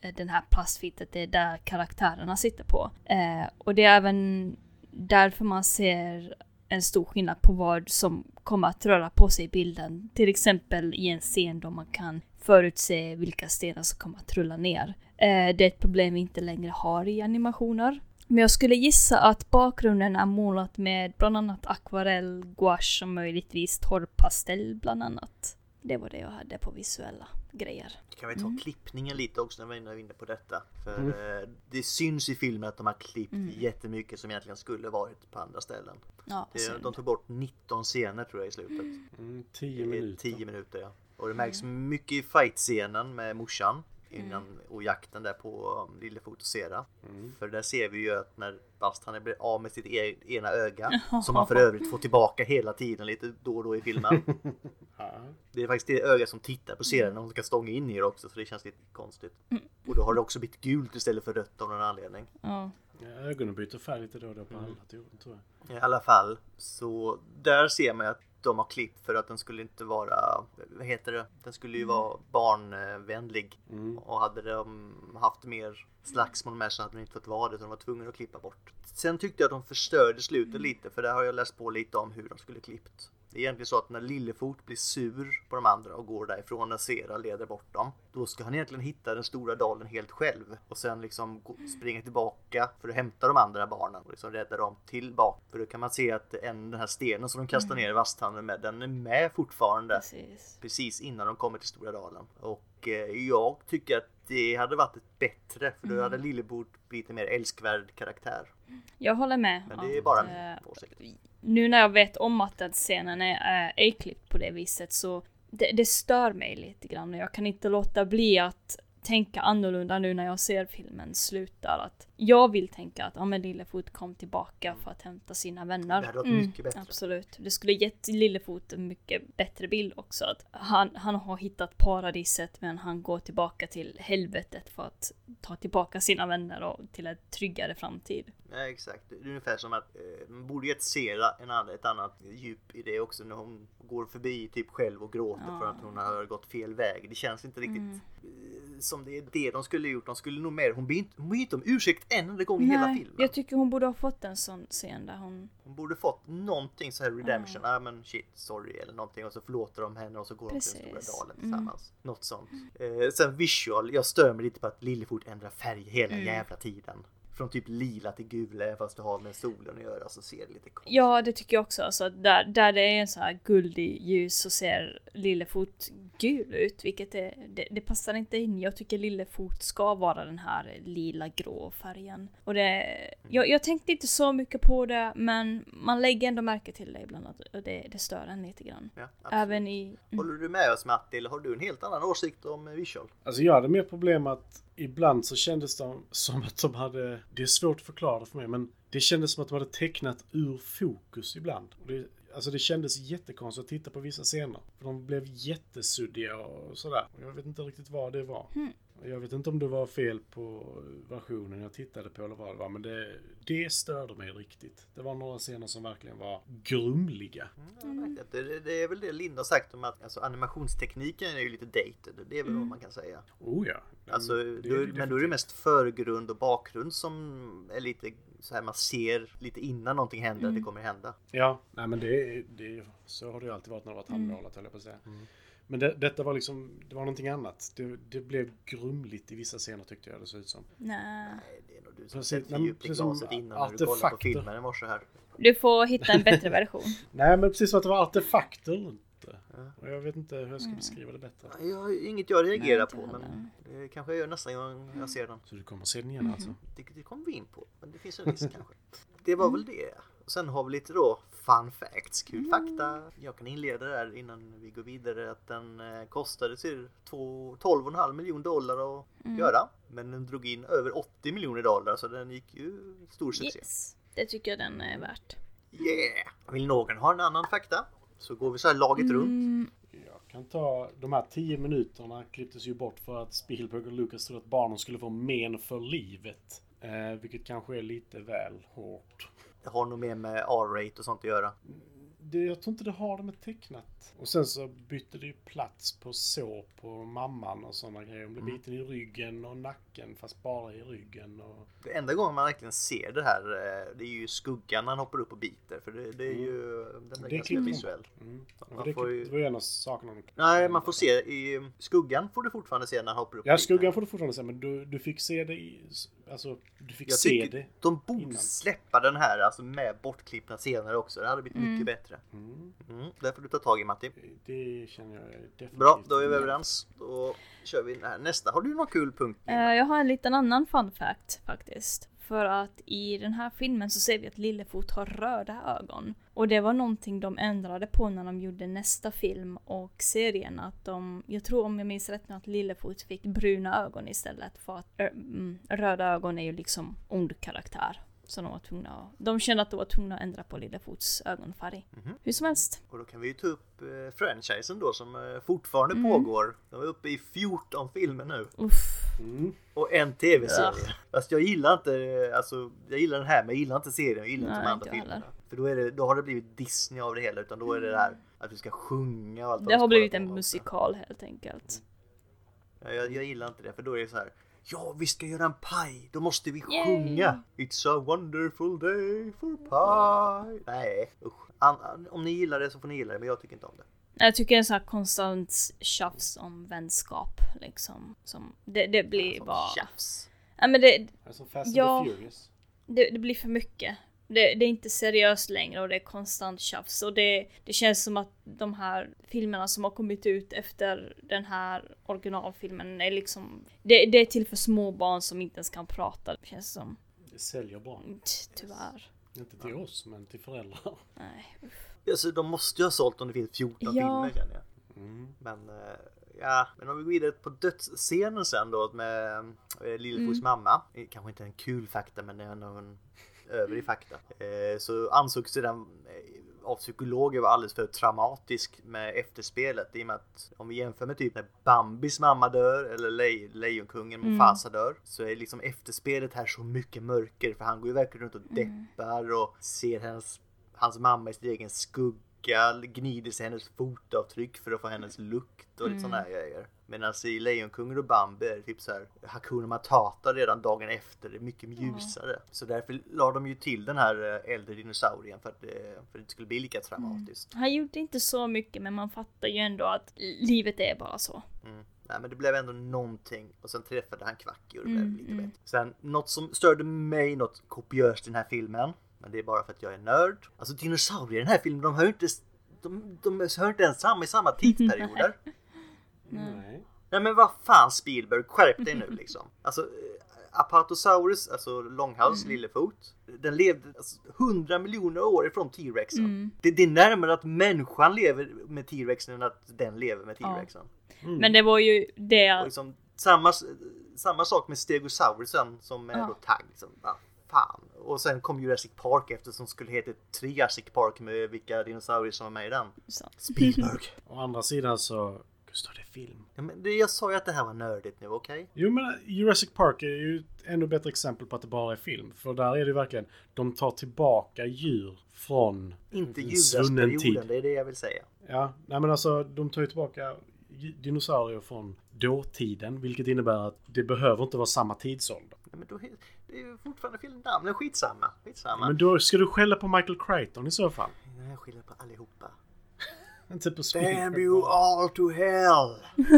Eh, den här plastfittet, det är där karaktärerna sitter på. Eh, och det är även därför man ser en stor skillnad på vad som kommer att röra på sig i bilden. Till exempel i en scen då man kan förutse vilka stenar som kommer att rulla ner. Eh, det är ett problem vi inte längre har i animationer. Men jag skulle gissa att bakgrunden är målat med bland annat akvarell, gouache och möjligtvis torrpastell bland annat. Det var det jag hade på visuella grejer. Kan vi ta klippningen lite också när vi är inne på detta? För eh, det syns i filmen att de har klippt jättemycket som egentligen skulle varit på andra ställen. Ja, Det, de tog bort 19 scener tror jag i slutet. Mm, Det tio är minuter. 10 minuter ja. Och det märks mycket i fight-scenen med morsan. Innan, Mm. och jakten där på um, Lillefot och Sera. Mm. För där ser vi ju att när Bast han blir av med sitt e ena öga. som han för övrigt får tillbaka hela tiden lite då och då i filmen. Det är faktiskt det öga som tittar på serien när hon ska stånga in i det också så det känns lite konstigt. Mm. Och då har det också blivit gult istället för rött av någon anledning. Ja. Ja, ögonen byter färg lite då och då på alla tror tror jag. I alla fall så där ser man att de har klippt för att den skulle inte vara, vad heter det, den skulle ju vara barnvänlig. Mm. Och hade de haft mer slagsmål med så hade de inte fått vara det så de var tvungna att klippa bort. Sen tyckte jag att de förstörde slutet lite för där har jag läst på lite om hur de skulle klippt. Det är egentligen så att när Lillefot blir sur på de andra och går därifrån när Sera leder bort dem. Då ska han egentligen hitta den stora dalen helt själv. Och sen liksom springa tillbaka för att hämta de andra barnen. Och liksom rädda dem tillbaka. För då kan man se att en, den här stenen som de kastar ner i vasthanden med, den är med fortfarande Precis. precis innan de kommer till Stora Dalen. Och eh, jag tycker att det hade varit bättre för då hade Lillebord blivit en mer älskvärd karaktär. Jag håller med. Men det är att, bara eh, min åsikt. nu när jag vet om att den scenen är, är, är klippt på det viset så det, det stör mig lite grann och jag kan inte låta bli att tänka annorlunda nu när jag ser filmen slutar. Att jag vill tänka att ja, men Lillefot kom tillbaka för att hämta sina vänner. Det hade varit mycket bättre. Absolut. Det skulle gett Lillefot en mycket bättre bild också. Att han, han har hittat paradiset men han går tillbaka till helvetet för att ta tillbaka sina vänner och till en tryggare framtid. Ja, exakt. Det är ungefär som att eh, man borde gett Sera en annan, ett annat djup i det också när hon går förbi typ själv och gråter Ja. för att hon har gått fel väg. Det känns inte riktigt Mm. eh, som det är det de skulle gjort. De skulle nog mer, hon ber inte, hon ber inte om ursäkt en enda gång i hela filmen. jag tycker hon borde ha fått en sån scen där hon... Hon borde fått någonting så här redemption. Ja men shit, sorry eller någonting och så förlåter de henne och så går de till den stora dalen Mm. tillsammans. Något sånt. Eh, sen visual, jag stör mig lite på att Lillefort ändrar färg hela Mm. jävla tiden. Från typ lila till gula fast det har med solen att göra så ser det lite konstigt Ja, det tycker jag också. Alltså, där, där det är en så här guldig ljus så ser Lillefot gul ut, vilket är, det, det passar inte in. Jag tycker Lillefot ska vara den här lila grå färgen. Och det, jag, jag tänkte inte så mycket på det, men man lägger ändå märke till det ibland och det, det stör en lite grann. Ja. Även i... Mm. Håller du med oss Matti eller har du en helt annan åsikt om visual? Alltså jag hade mer problem att ibland så kändes det som att de hade, det är svårt att förklara det för mig, men det kändes som att de hade tecknat ur fokus ibland. Och det, alltså det kändes jättekonstigt att titta på vissa scener. För de blev jättesuddiga och sådär. Jag vet inte riktigt vad det var. Mm. Jag vet inte om det var fel på versionen jag tittade på eller vad det var, men det, det störde mig riktigt. Det var några scener som verkligen var grumliga. Mm. Det, det, det är väl det Linda har sagt om att alltså, animationstekniken är ju lite dated. Det är väl Mm. vad man kan säga. Oh ja. Alltså, Mm, är då, det men då är det mest förgrund och bakgrund som är lite så här man ser lite innan någonting händer Mm. att det kommer hända. Ja, nej men det, det, så har det ju alltid varit när det varit handmålat höll jag på att säga. Men det, detta var liksom, det var någonting annat. Det, det blev grumligt i vissa scener tyckte jag det såg ut som. Nej. Nej, det är nog du som Precis, sätter men djupt i precis som glaset innan när du kollade på filmen i morse här. Du får hitta en bättre version. Nej men precis som att det var artefakter runt det. Ja. Jag vet inte hur jag ska beskriva det bättre. Jag har inget jag reagerar inte på men det kanske jag gör nästa gång jag ser den. Så du kommer se den igen alltså? Det, det kommer vi in på, men det finns en risk kanske. Det var väl det. Sen har vi lite då fun facts, kul fakta. Jag kan inleda där innan vi går vidare att den eh, kostade till två- 12,5 miljoner dollar att göra. Men den drog in över 80 miljoner dollar så den gick ju stor succé. Yes. Det tycker jag den är värt. Yeah! Vill någon ha en annan fakta? Så går vi så här laget runt. Mm, Jag kan ta, de här tio minuterna klipptes ju bort för att Spielberg och Lucas trodde att barnen skulle få men för livet. Eh, vilket kanske är lite väl hårt. Det har nog mer med R-rate och sånt att göra. Det, jag tror inte det har det med tecknat. Och sen så bytte det ju plats på så på mamman och sådana grejer. Hon blev biten i ryggen och nacken fast bara i ryggen. Och... Det enda gången man verkligen ser det här eh, det är ju skuggan när han hoppar upp och biter. För det, det är ju den är Det ganska visuell. Mm. Det, får ju- det var ju en av sakerna. Nej, man får se i skuggan får du fortfarande se när han hoppar upp. Ja, skuggan får du fortfarande se, men du, du fick se det i... Alltså, du fick Jag se det. de borde innan. släppa den här alltså med bortklippna scener också. Det hade blivit mycket bättre. Mm. Mm, det får du ta tag i Matti. Det känner jag definitivt. Bra, då är vi överens. Då kör vi nästa. Har du någon kul punkt? Eh, jag har en liten annan fun fact faktiskt. För att i den här filmen så ser vi att Lillefot har röda ögon. Och det var någonting de ändrade på när de gjorde nästa film och serien. Att de, jag tror om jag minns rätt nu att Lillefot fick bruna ögon istället. För att ö, mm, röda ögon är ju liksom ond karaktär. Så de var tvungna att, De kände att de var tvungna att ändra på Lillefots ögonfärg. Mhm. Hur som helst. Och då kan vi ju ta upp eh, franchisen då som eh, fortfarande Mm. pågår. De är uppe i 14 filmer nu. Uff. Mm. Och en tv-serie. Fast jag gillar inte, alltså jag gillar den här men jag gillar inte serien, jag gillar inte Nej, de andra inte filmerna. heller. För då, är det, då har det blivit Disney av det hela utan då är det det här att vi ska sjunga och allt Det de har blivit en musikal helt enkelt. Ja, jag, jag gillar inte det för då är det så här. Ja, vi ska göra en paj. Då måste vi Yay. sjunga. It's a wonderful day for pie. Nej, usch. An, an, om ni gillar det så får ni gilla det, men jag tycker inte om det. Jag tycker det är så här konstant tjafs om vänskap liksom. Som, det, det blir Som bara... tjafs. Ja, men det, Alltså Fast and Ja. the Furious. det, det blir för mycket. Det, det är inte seriöst längre och det är konstant tjafs. Och det, det känns som att de här filmerna som har kommit ut efter den här originalfilmen är liksom... Det, det är till för små barn som inte ens kan prata, det känns som. Det säljer bra. Ty- Tyvärr. Inte till oss, men till föräldrar. Nej. Alltså, de måste ju ha sålt om det finns 14 Ja. filmer känner jag. Mm. Men eh, ja, men om vi går vidare på dödsscenen sen då med eh, Lillefots mamma. Eh, Kanske inte en kul fakta men det är ändå en övrig fakta. Eh, så ansågs den eh, av psykologer vara alldeles för traumatisk med efterspelet i och med att om vi jämför med typ när Bambis mamma dör eller Le- Lejonkungen Mufasa dör så är liksom efterspelet här så mycket mörker för han går ju verkligen runt och deppar och ser hennes, hans mamma i sin egen skugga gnider sig hennes fotavtryck för att få hennes lukt och lite sådana här grejer. Medan i Lejonkungen och Bambi är det typ så här Hakuna Matata redan dagen efter, det är mycket ljusare. Så därför la de ju till den här eh, äldre dinosaurien för att, det- för att det skulle bli lika traumatiskt. Han gjorde inte så mycket men man fattar ju ändå att livet är bara så. Mm. Nej men det blev ändå någonting och sen träffade han Kvacky och det blev Mm, lite mm. bättre. Sen något som störde mig något kopiöst i den här filmen. Men det är bara för att jag är nörd. Alltså dinosaurier i den här filmen de hör ju inte de, de hör inte ens samma i samma tidsperioder. Nej. Nej men vad fan Spielberg, skärp dig nu liksom. Alltså eh, Apatosaurus, alltså långhals, Mm. lillefot. Den levde alltså, 100 miljoner år ifrån T-rexen. Mm. Det, det är närmare att människan lever med T-rexen än att den lever med Ja. T-rexen. Men det var ju Och det, liksom, samma, samma sak med Stegosaurusen som är Ja. då tagg. Liksom, vad fan. Och sen kom Jurassic Park efter som skulle heta Triassic Park med vilka dinosaurier som var med i den. så. Spielberg. Å andra sidan så, Gustav det film. ja, men jag sa ju att det här var nördigt nu, okej? Jo men Jurassic Park är ju ett ännu bättre exempel på att det bara är film. För där är det verkligen, de tar tillbaka djur från Inte Judasperioden, det är det jag vill säga. Ja, nej men alltså de tar ju tillbaka dinosaurier från dåtiden, vilket innebär att det behöver inte vara samma tidsålder. Ja, men då, är- det är ju fortfarande filmnamn, skitsamma. skitsamma. Men då ska du skälla på Michael Crichton i så fall. Jag skyller på allihopa. Inte på Damn Spielberg. you all to hell!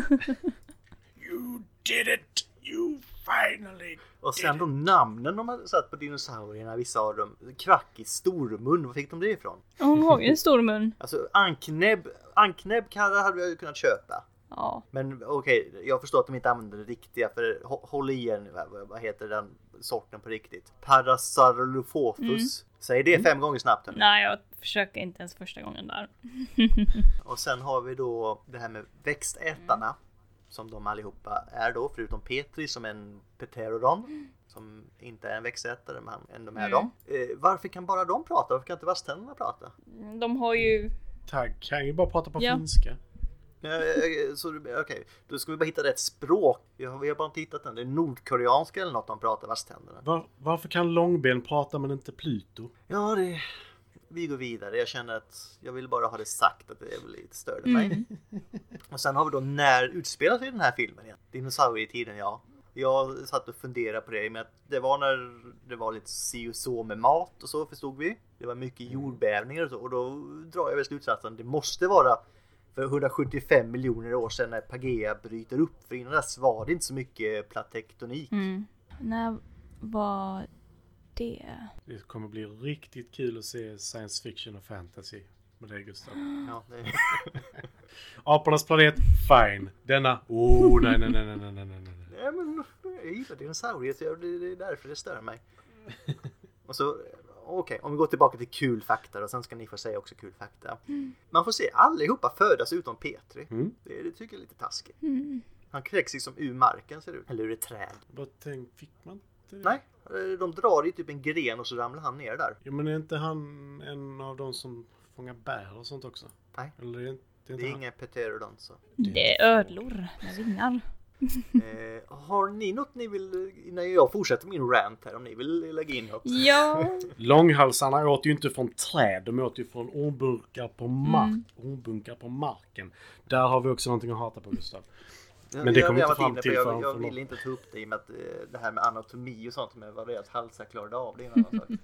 You did it! You finally Och sen de namnen de har satt på dinosaurierna, vissa av dem. Kvacky, Stormun, var fick de det ifrån? Hon har ju en stor mun. Alltså anknäbb, anknäbbkarrar hade jag ju kunnat köpa. Ja. Men okej, jag förstår att de inte använder det riktiga för hå- håll igen, vad, vad heter den sorten på riktigt? Parasaurolophus. Säg det fem gånger snabbt hörni. Nej, jag försöker inte ens första gången där. Och sen har vi då det här med växtätarna. Som de allihopa är då, förutom Petri som är en pterodon. Som inte är en växtätare, men han ändå med Mm. dem. Eh, varför kan bara de prata? Varför kan inte vasständerna prata? De har ju... Tagg kan ju bara prata på Ja. finska. Eh, eh, du- okej, då ska vi bara hitta rätt språk. Vi har, vi har bara inte hittat den. Det är nordkoreanska eller något de pratar vasständerna. Var, varför kan Långben prata men inte Pluto? Ja, det... Vi går vidare. Jag känner att jag vill bara ha det sagt att det lite störde mig. Och sen har vi då när utspelar sig den här filmen igen? Dinosaurietiden, ja. Jag satt och funderade på det med att det var när det var lite si och så med mat och så förstod vi. Det var mycket jordbävningar och så och då drar jag väl slutsatsen det måste vara för 175 miljoner år sedan när Pagea bryter upp. För innan dess var det inte så mycket platektonik. Mm. När var det? Det kommer bli riktigt kul att se science fiction och fantasy med dig Gustav. Ja, det... Apornas planet, fine. Denna, oh nej nej nej nej nej nej nej. nej. Men jag gillar dinosaurier så jag- det det är därför det stör mig. Och så, okej, om vi går tillbaka till kul fakta och sen ska ni få säga också kul fakta. Man får se allihopa födas utom Petri. Mm. Det, det tycker jag är lite taskigt. Mm. Han kräks liksom ur marken ser det ut. Eller ur ett träd. Bara tänk, fick man inte Nej, eh, de drar i typ en gren och så ramlar han ner där. Jo men är inte han en av de som fångar bär och sånt också? Nej. Eller är det, det är Det är pterodon så. Det är ödlor med vingar. Eh, har ni något ni vill, innan jag fortsätter min rant här, om ni vill lägga in något? Ja. Långhalsarna åt ju inte från träd, de åt ju från ormbunkar på mark. Mm. Ormbunkar på marken. Där har vi också någonting att hata på Gustav. Men det kommer jag inte fram till inne på- förrän Jag, jag för ville långt. inte ta upp det i och med att eh, det här med anatomi och sånt med vad deras halsar klarade av. Det är en annan sak.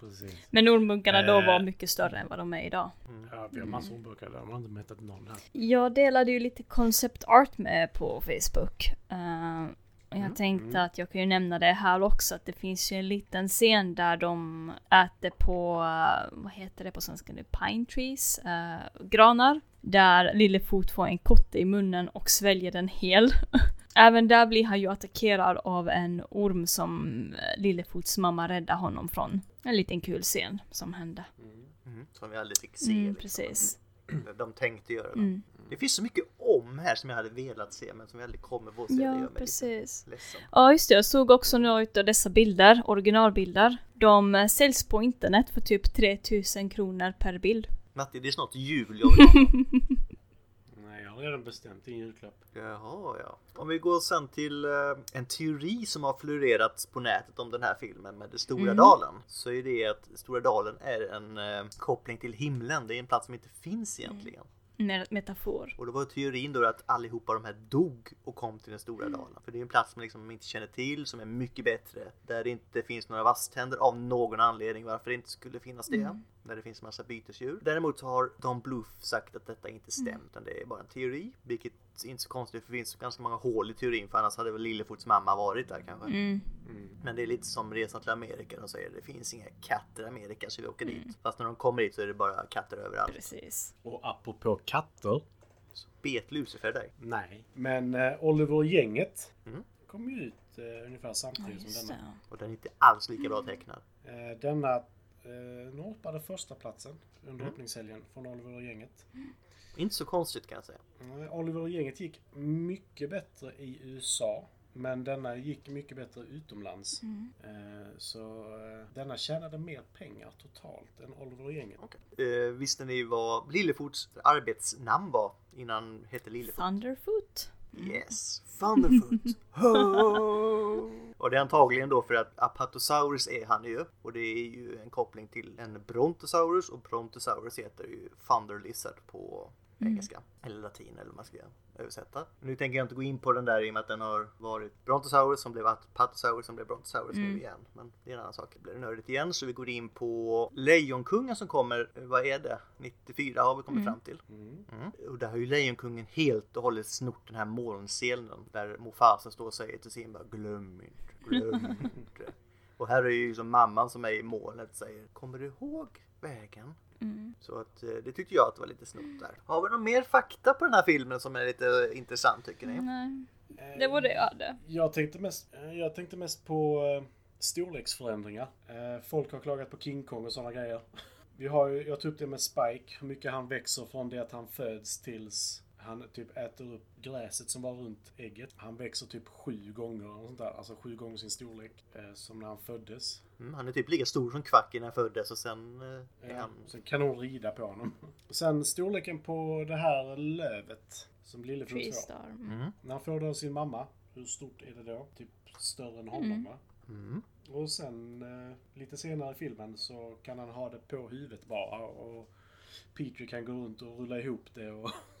Precis. Men ormbunkarna då Eh. var mycket större än vad de är idag. Ja, vi har massor ormbunkar där. De har inte mättat någon här. Jag delade ju lite concept art med på Facebook. Eh, och jag tänkte att jag kan ju nämna det här också, att det finns ju en liten scen där de äter på, eh, vad heter det på svenska nu, pine trees, eh, granar. Där Lillefot får en kotte i munnen och sväljer den hel. Även där blir han ju attackerad av en orm som eh, Lillefots mamma räddar honom från. En liten kul scen som hände. Mm. Som vi aldrig fick se. Mm, liksom. precis. De tänkte göra det. Mm. Det finns så mycket om här som jag hade velat se men som jag aldrig kommer få se. det gör Ja, precis. Ja, just det. Jag såg också några av dessa bilder, originalbilder. De eh, säljs på internet för typ 3000 kronor per bild. Matti, det är snart jul jag vill ha. Nej, jag har redan bestämt din julklapp. Jaha, ja. Om vi går sen till eh, en teori som har florerat på nätet om den här filmen med det Stora Mm. Dalen. Så är det att Stora Dalen är en eh, koppling till himlen. Det är en plats som inte finns egentligen. Med metafor. Och då var teorin då att allihopa de här dog och kom till den stora dalen. För det är en plats som liksom inte känner till, som är mycket bättre. Där det inte finns några vasständer av någon anledning varför det inte skulle finnas det. Där det finns massa bytesdjur. Däremot så har Don Bluth sagt att detta inte stämmer, utan det är bara en teori. Vilket inte är så konstigt för det finns ganska många hål i teorin för annars hade väl Lillefots mamma varit där kanske. Mm. Men det är lite som resan till Amerika. De säger det finns inga katter i Amerika så vi åker dit. Fast när de kommer dit så är det bara katter överallt. Precis. Och apropå katter. Bet Lucifer dig? Nej. Men eh, Oliver och gänget Mm. kom ju ut eh, ungefär samtidigt just som denna. Och den är inte alls lika bra tecknad. Eh, denna eh, norpade första platsen under Mm. öppningshelgen från Oliver och gänget. Inte så konstigt kan jag säga. Eh, Oliver och gänget gick mycket bättre i USA. Men denna gick mycket bättre utomlands. Mm. Eh, så eh, denna tjänade mer pengar totalt än Oliver och gänget. Eh, visste ni vad Lillefots arbetsnamn var innan hette Lillefot? Thunderfoot. Yes, Thunderfoot. Ho! och det är antagligen då för att Apatosaurus är han ju. Och det är ju en koppling till en Brontosaurus och Brontosaurus heter ju Thunder Lizard på engelska. Eller latin eller vad man ska översätta. Nu tänker jag inte gå in på den där i och med att den har varit Brontosaurus som blev Apatosaurus som blev Brontosaurus nu igen. Men det är en annan sak. Det blir nördigt igen. Så vi går in på Lejonkungen som kommer, vad är det? 94 har vi kommit fram till. Mm. Mm. Och där har ju Lejonkungen helt och hållet snort den här molnscenen där Mufasa står och säger till Simba Glöm inte, glöm inte. Och här är ju som mamman som är i molnet säger Kommer du ihåg vägen? Mm. Så att eh, det tyckte jag att det var lite snott där. Har vi någon mer fakta på den här filmen som är lite intressant tycker ni? Nej, Eh, det var det jag hade. Jag tänkte mest, eh, jag tänkte mest på storleksförändringar. Folk har klagat på King Kong och sådana grejer. Vi har ju, jag tog upp det med Spike, hur mycket han växer från det att han föds tills han typ äter upp gräset som var runt ägget. Han växer typ sju gånger och sånt där, alltså sju gånger sin storlek eh, som när han föddes. Mm, han är typ lika stor som Kvack innan han föddes och sen eh, Ja, han... sen kan hon rida på honom. Sen storleken på det här lövet som Lillefot får. Mm. Mm. När han får det av sin mamma, hur stort är det då? Typ större än honom va? Mm. Och sen eh, lite senare i filmen så kan han ha det på huvudet bara och Peter kan gå runt och rulla ihop det och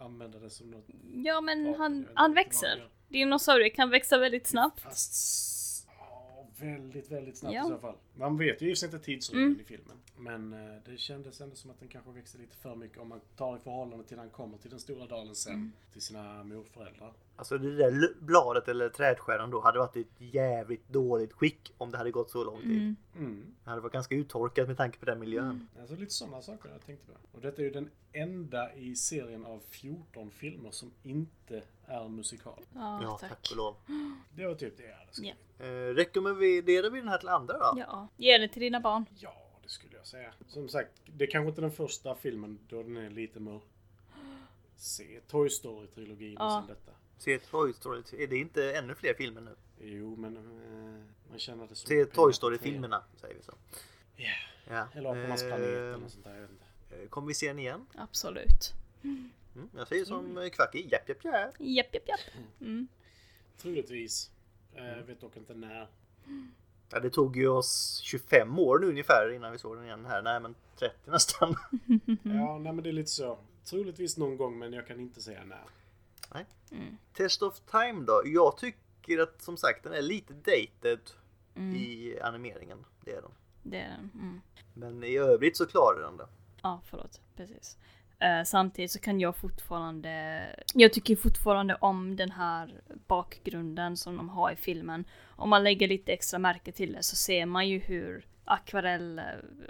använda det som något. Ja men vapen. han, han växer. Dinosaurier kan växa väldigt snabbt. Fast ja, väldigt, väldigt snabbt Ja. i så fall. Man vet ju i inte tidsrymden Mm. i filmen. Men eh, det kändes ändå som att den kanske växte lite för mycket om man tar i förhållande till när han kommer till den stora dalen sen. Mm. Till sina morföräldrar. Alltså det där bladet eller trädskärran då hade varit i ett jävligt dåligt skick om det hade gått så lång tid. Mm. Mm. Det hade varit ganska uttorkat med tanke på den miljön. Alltså lite sådana saker jag tänkte på. Och detta är ju den enda i serien av 14 filmer som inte är musikal. Ja, Ja, tack. tack. och lov. Det var typ det jag hade skrivit. Ja. Eh, rekommenderar vi den här till andra då? ja. Ge det till dina barn. Ja, det skulle jag säga. Som sagt, det är kanske inte den första filmen då den är lite mer... Se Toy Story-trilogin och Ja. sen detta. Se Toy Story. Är det inte ännu fler filmer nu? Jo, men eh, man känner det som... Se Toy Story-filmerna säger vi så. Ja, Ja. eller Apornas Eh, planet eller något sånt där. Jag vet inte. eh, Kommer vi se den igen? Absolut. Mm, jag säger som mm. Kvacki. Japp, japp, japp. Japp, japp, japp. Mm. Troligtvis. Eh, vet dock inte när. Ja, det tog ju oss 25 år nu ungefär innan vi såg den igen här. Nej, men 30 nästan. Ja, nej men det är lite så. Troligtvis någon gång, men jag kan inte säga när. Nej. Mm. Test of Time då? Jag tycker att som sagt den är lite dated Mm. i animeringen. Det är den. Det är den. Mm. Men i övrigt så klarar den det. Ja, förlåt. Precis. Eh, samtidigt så kan jag fortfarande... Jag tycker fortfarande om den här bakgrunden som de har i filmen. Om man lägger lite extra märke till det så ser man ju hur akvarell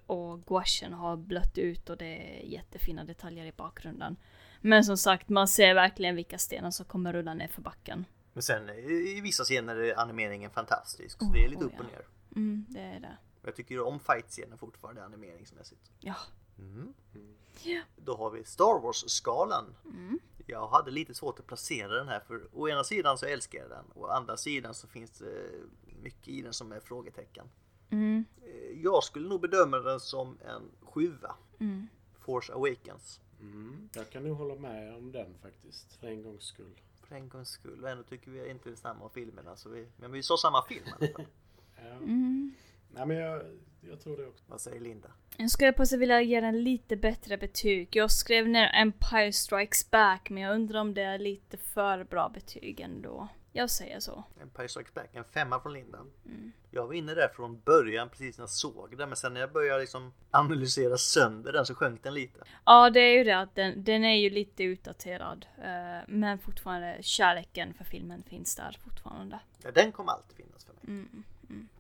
och gouachen har blött ut och det är jättefina detaljer i bakgrunden. Men som sagt, man ser verkligen vilka stenar som kommer rulla ner för backen. Men sen i i vissa scener är animeringen fantastisk. Så det är lite Oh, upp och ja. ner. Mm, det är det. Jag tycker om fight-scenen fortfarande animeringsmässigt. Ja, Mm. Då har vi Star Wars-skalan. Jag hade lite svårt att placera den här för å ena sidan så älskar jag den och å andra sidan så finns det mycket i den som är frågetecken. Mm. Eh, Jag skulle nog bedöma den som en sjua. Mm. Force Awakens. Mm. Jag kan nog hålla med om den faktiskt. För en gångs skull. För en gångs skull. Och ändå tycker vi inte samma om filmerna. Så vi, men vi sa samma film i alla fall. Ja. Mm. Nej men jag, jag tror det också. Vad säger Linda? Jag skulle på sig vilja ge den lite bättre betyg. Jag skrev ner Empire Strikes Back men jag undrar om det är lite för bra betyg ändå. Jag säger så. Empire Strikes Back, en femma från Linda. Jag var inne där från början precis när jag såg den men sen när jag började liksom analysera sönder den så sjönk den lite. Ja, det är ju det att den, den är ju lite utdaterad. eh, men fortfarande kärleken för filmen finns där fortfarande. Ja, den kommer alltid finnas för mig. Mm.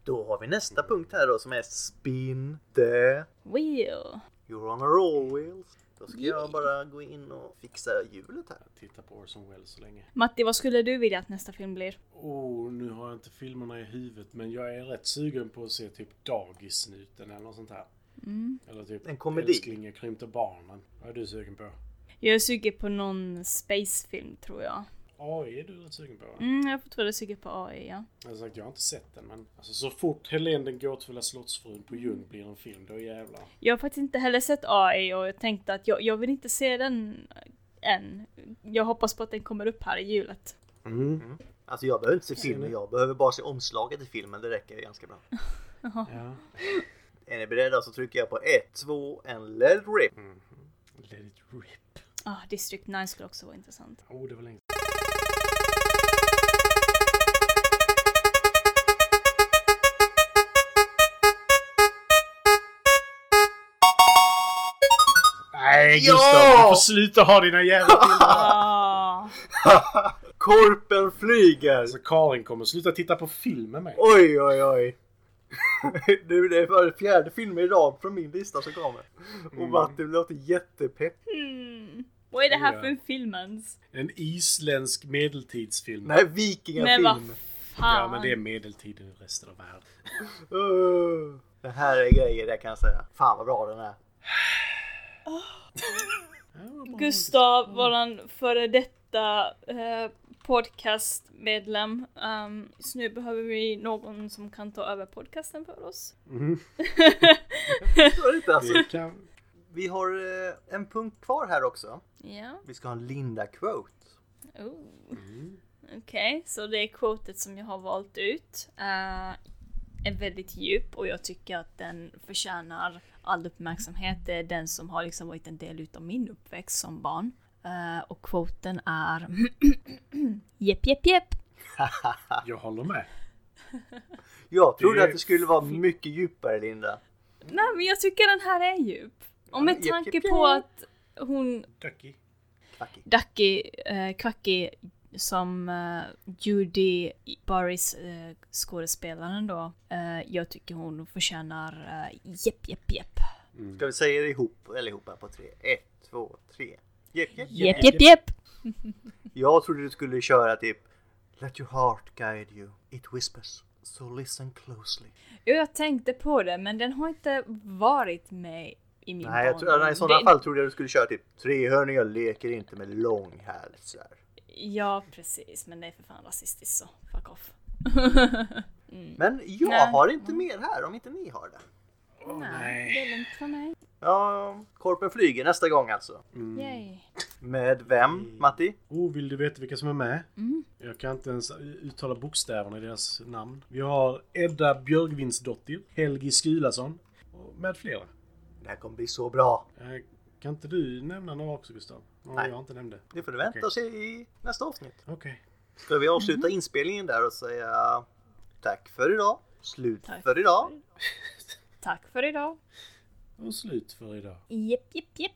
Då har vi nästa punkt här då som är Spin the Wheel. You're on a roll wheels. Då ska jag bara gå in och fixa hjulet här. Titta på Orson Welles så länge. Matti, vad skulle du vilja att nästa film blir? Oh, nu har jag inte filmerna i huvudet men jag är rätt sugen på att se typ Dagissnuten eller något sånt här. Mm. Eller typ En komedi. Älskling jag krympte barnen. Vad är du sugen på? Jag är sugen på någon spacefilm tror jag. AI är du rätt sugen på? va? Mm, jag är fortfarande sugen på AI, ja. Jag har sagt, jag har inte sett den men alltså, så fort Helene den gåtfulla slottsfrun på Ljung blir en film, då jävlar. Jag har faktiskt inte heller sett AI och jag tänkte att jag, jag vill inte se den än. Jag hoppas på att den kommer upp här i julet. Mm. Alltså jag behöver inte se filmen, jag behöver bara se omslaget i filmen. Det räcker ganska bra. Ja. Är ni beredda så trycker jag på 1, 2, en let it rip. Let it rip. Ah, District 9 skulle också vara intressant. Oh, det var länge Nej Ja! Gustav, du får sluta ha dina jävla bilder. Ah, Korpen flyger! Alltså Karin kommer sluta titta på film med mig. Oj, oj, oj. Du, det var fjärde filmen i rad från min lista som kommer. Och Martin låter jättepepp. hmm. Vad är det här Ja. för en film ens? En isländsk medeltidsfilm. Nej, Men vikingafilm. vad fan. Ja, men det är medeltiden i resten av världen. Uh, det här är grejer det kan jag säga. Fan vad bra den är. Gustav, våran före detta eh, podcastmedlem. Um, så nu behöver vi någon som kan ta över podcasten för oss. Så är det inte, alltså. Kan... Vi har eh, en punkt kvar här också. Ja. Vi ska ha en Linda-quote. Oh. Mm. Okej, så det är quotet som jag har valt ut. Uh, är väldigt djup och jag tycker att den förtjänar all uppmärksamhet. Det är den som har liksom varit en del utav min uppväxt som barn. Eh, och quoten är Jepp, jepp, jepp. Jag håller med. Jag trodde Det är att det skulle vara mycket djupare Linda. Nej men jag tycker den här är djup. Och med tanke på att hon, Ducky. Ducky, eh, Quacky, som eh, Judy Barris eh, skådespelaren då, eh, jag tycker hon förtjänar eh, jepp, jepp, jepp. Ska vi säga det ihop allihopa på tre? Ett, två, tre. Jepp, jepp, Jepp, jepp, jepp. Jag trodde du skulle köra typ Let your heart guide you. It whispers. So listen closely. Jo, jag tänkte på det, men den har inte varit med i min Nej, jag tror, nej, i sådana Det- fall trodde jag du skulle köra typ Trehörningar leker inte med långhalsar. Ja, precis, men det är för fan rasistiskt så fuck off. Men jag Nej. har inte mer här om inte ni har det. Nej, nej. det är lugnt för mig. Ja, Korpen flyger nästa gång alltså. Mm. Yay. Med vem, Matti? Oh, vill du veta vilka som är med? Mm. Jag kan inte ens uttala bokstäverna i deras namn. Vi har Edda Björgvinsdottir, Helgi Skulason och med flera. Det här kommer bli så bra. Eh, Kan inte du nämna några också Gustav? Några Nej. jag inte nämnde. Det får du vänta Okej. och se i nästa avsnitt. Okej. Ska vi avsluta inspelningen där och säga tack för idag. Slut Tack. för idag. Tack för idag. Och slut för idag. Jepp, jepp, jepp.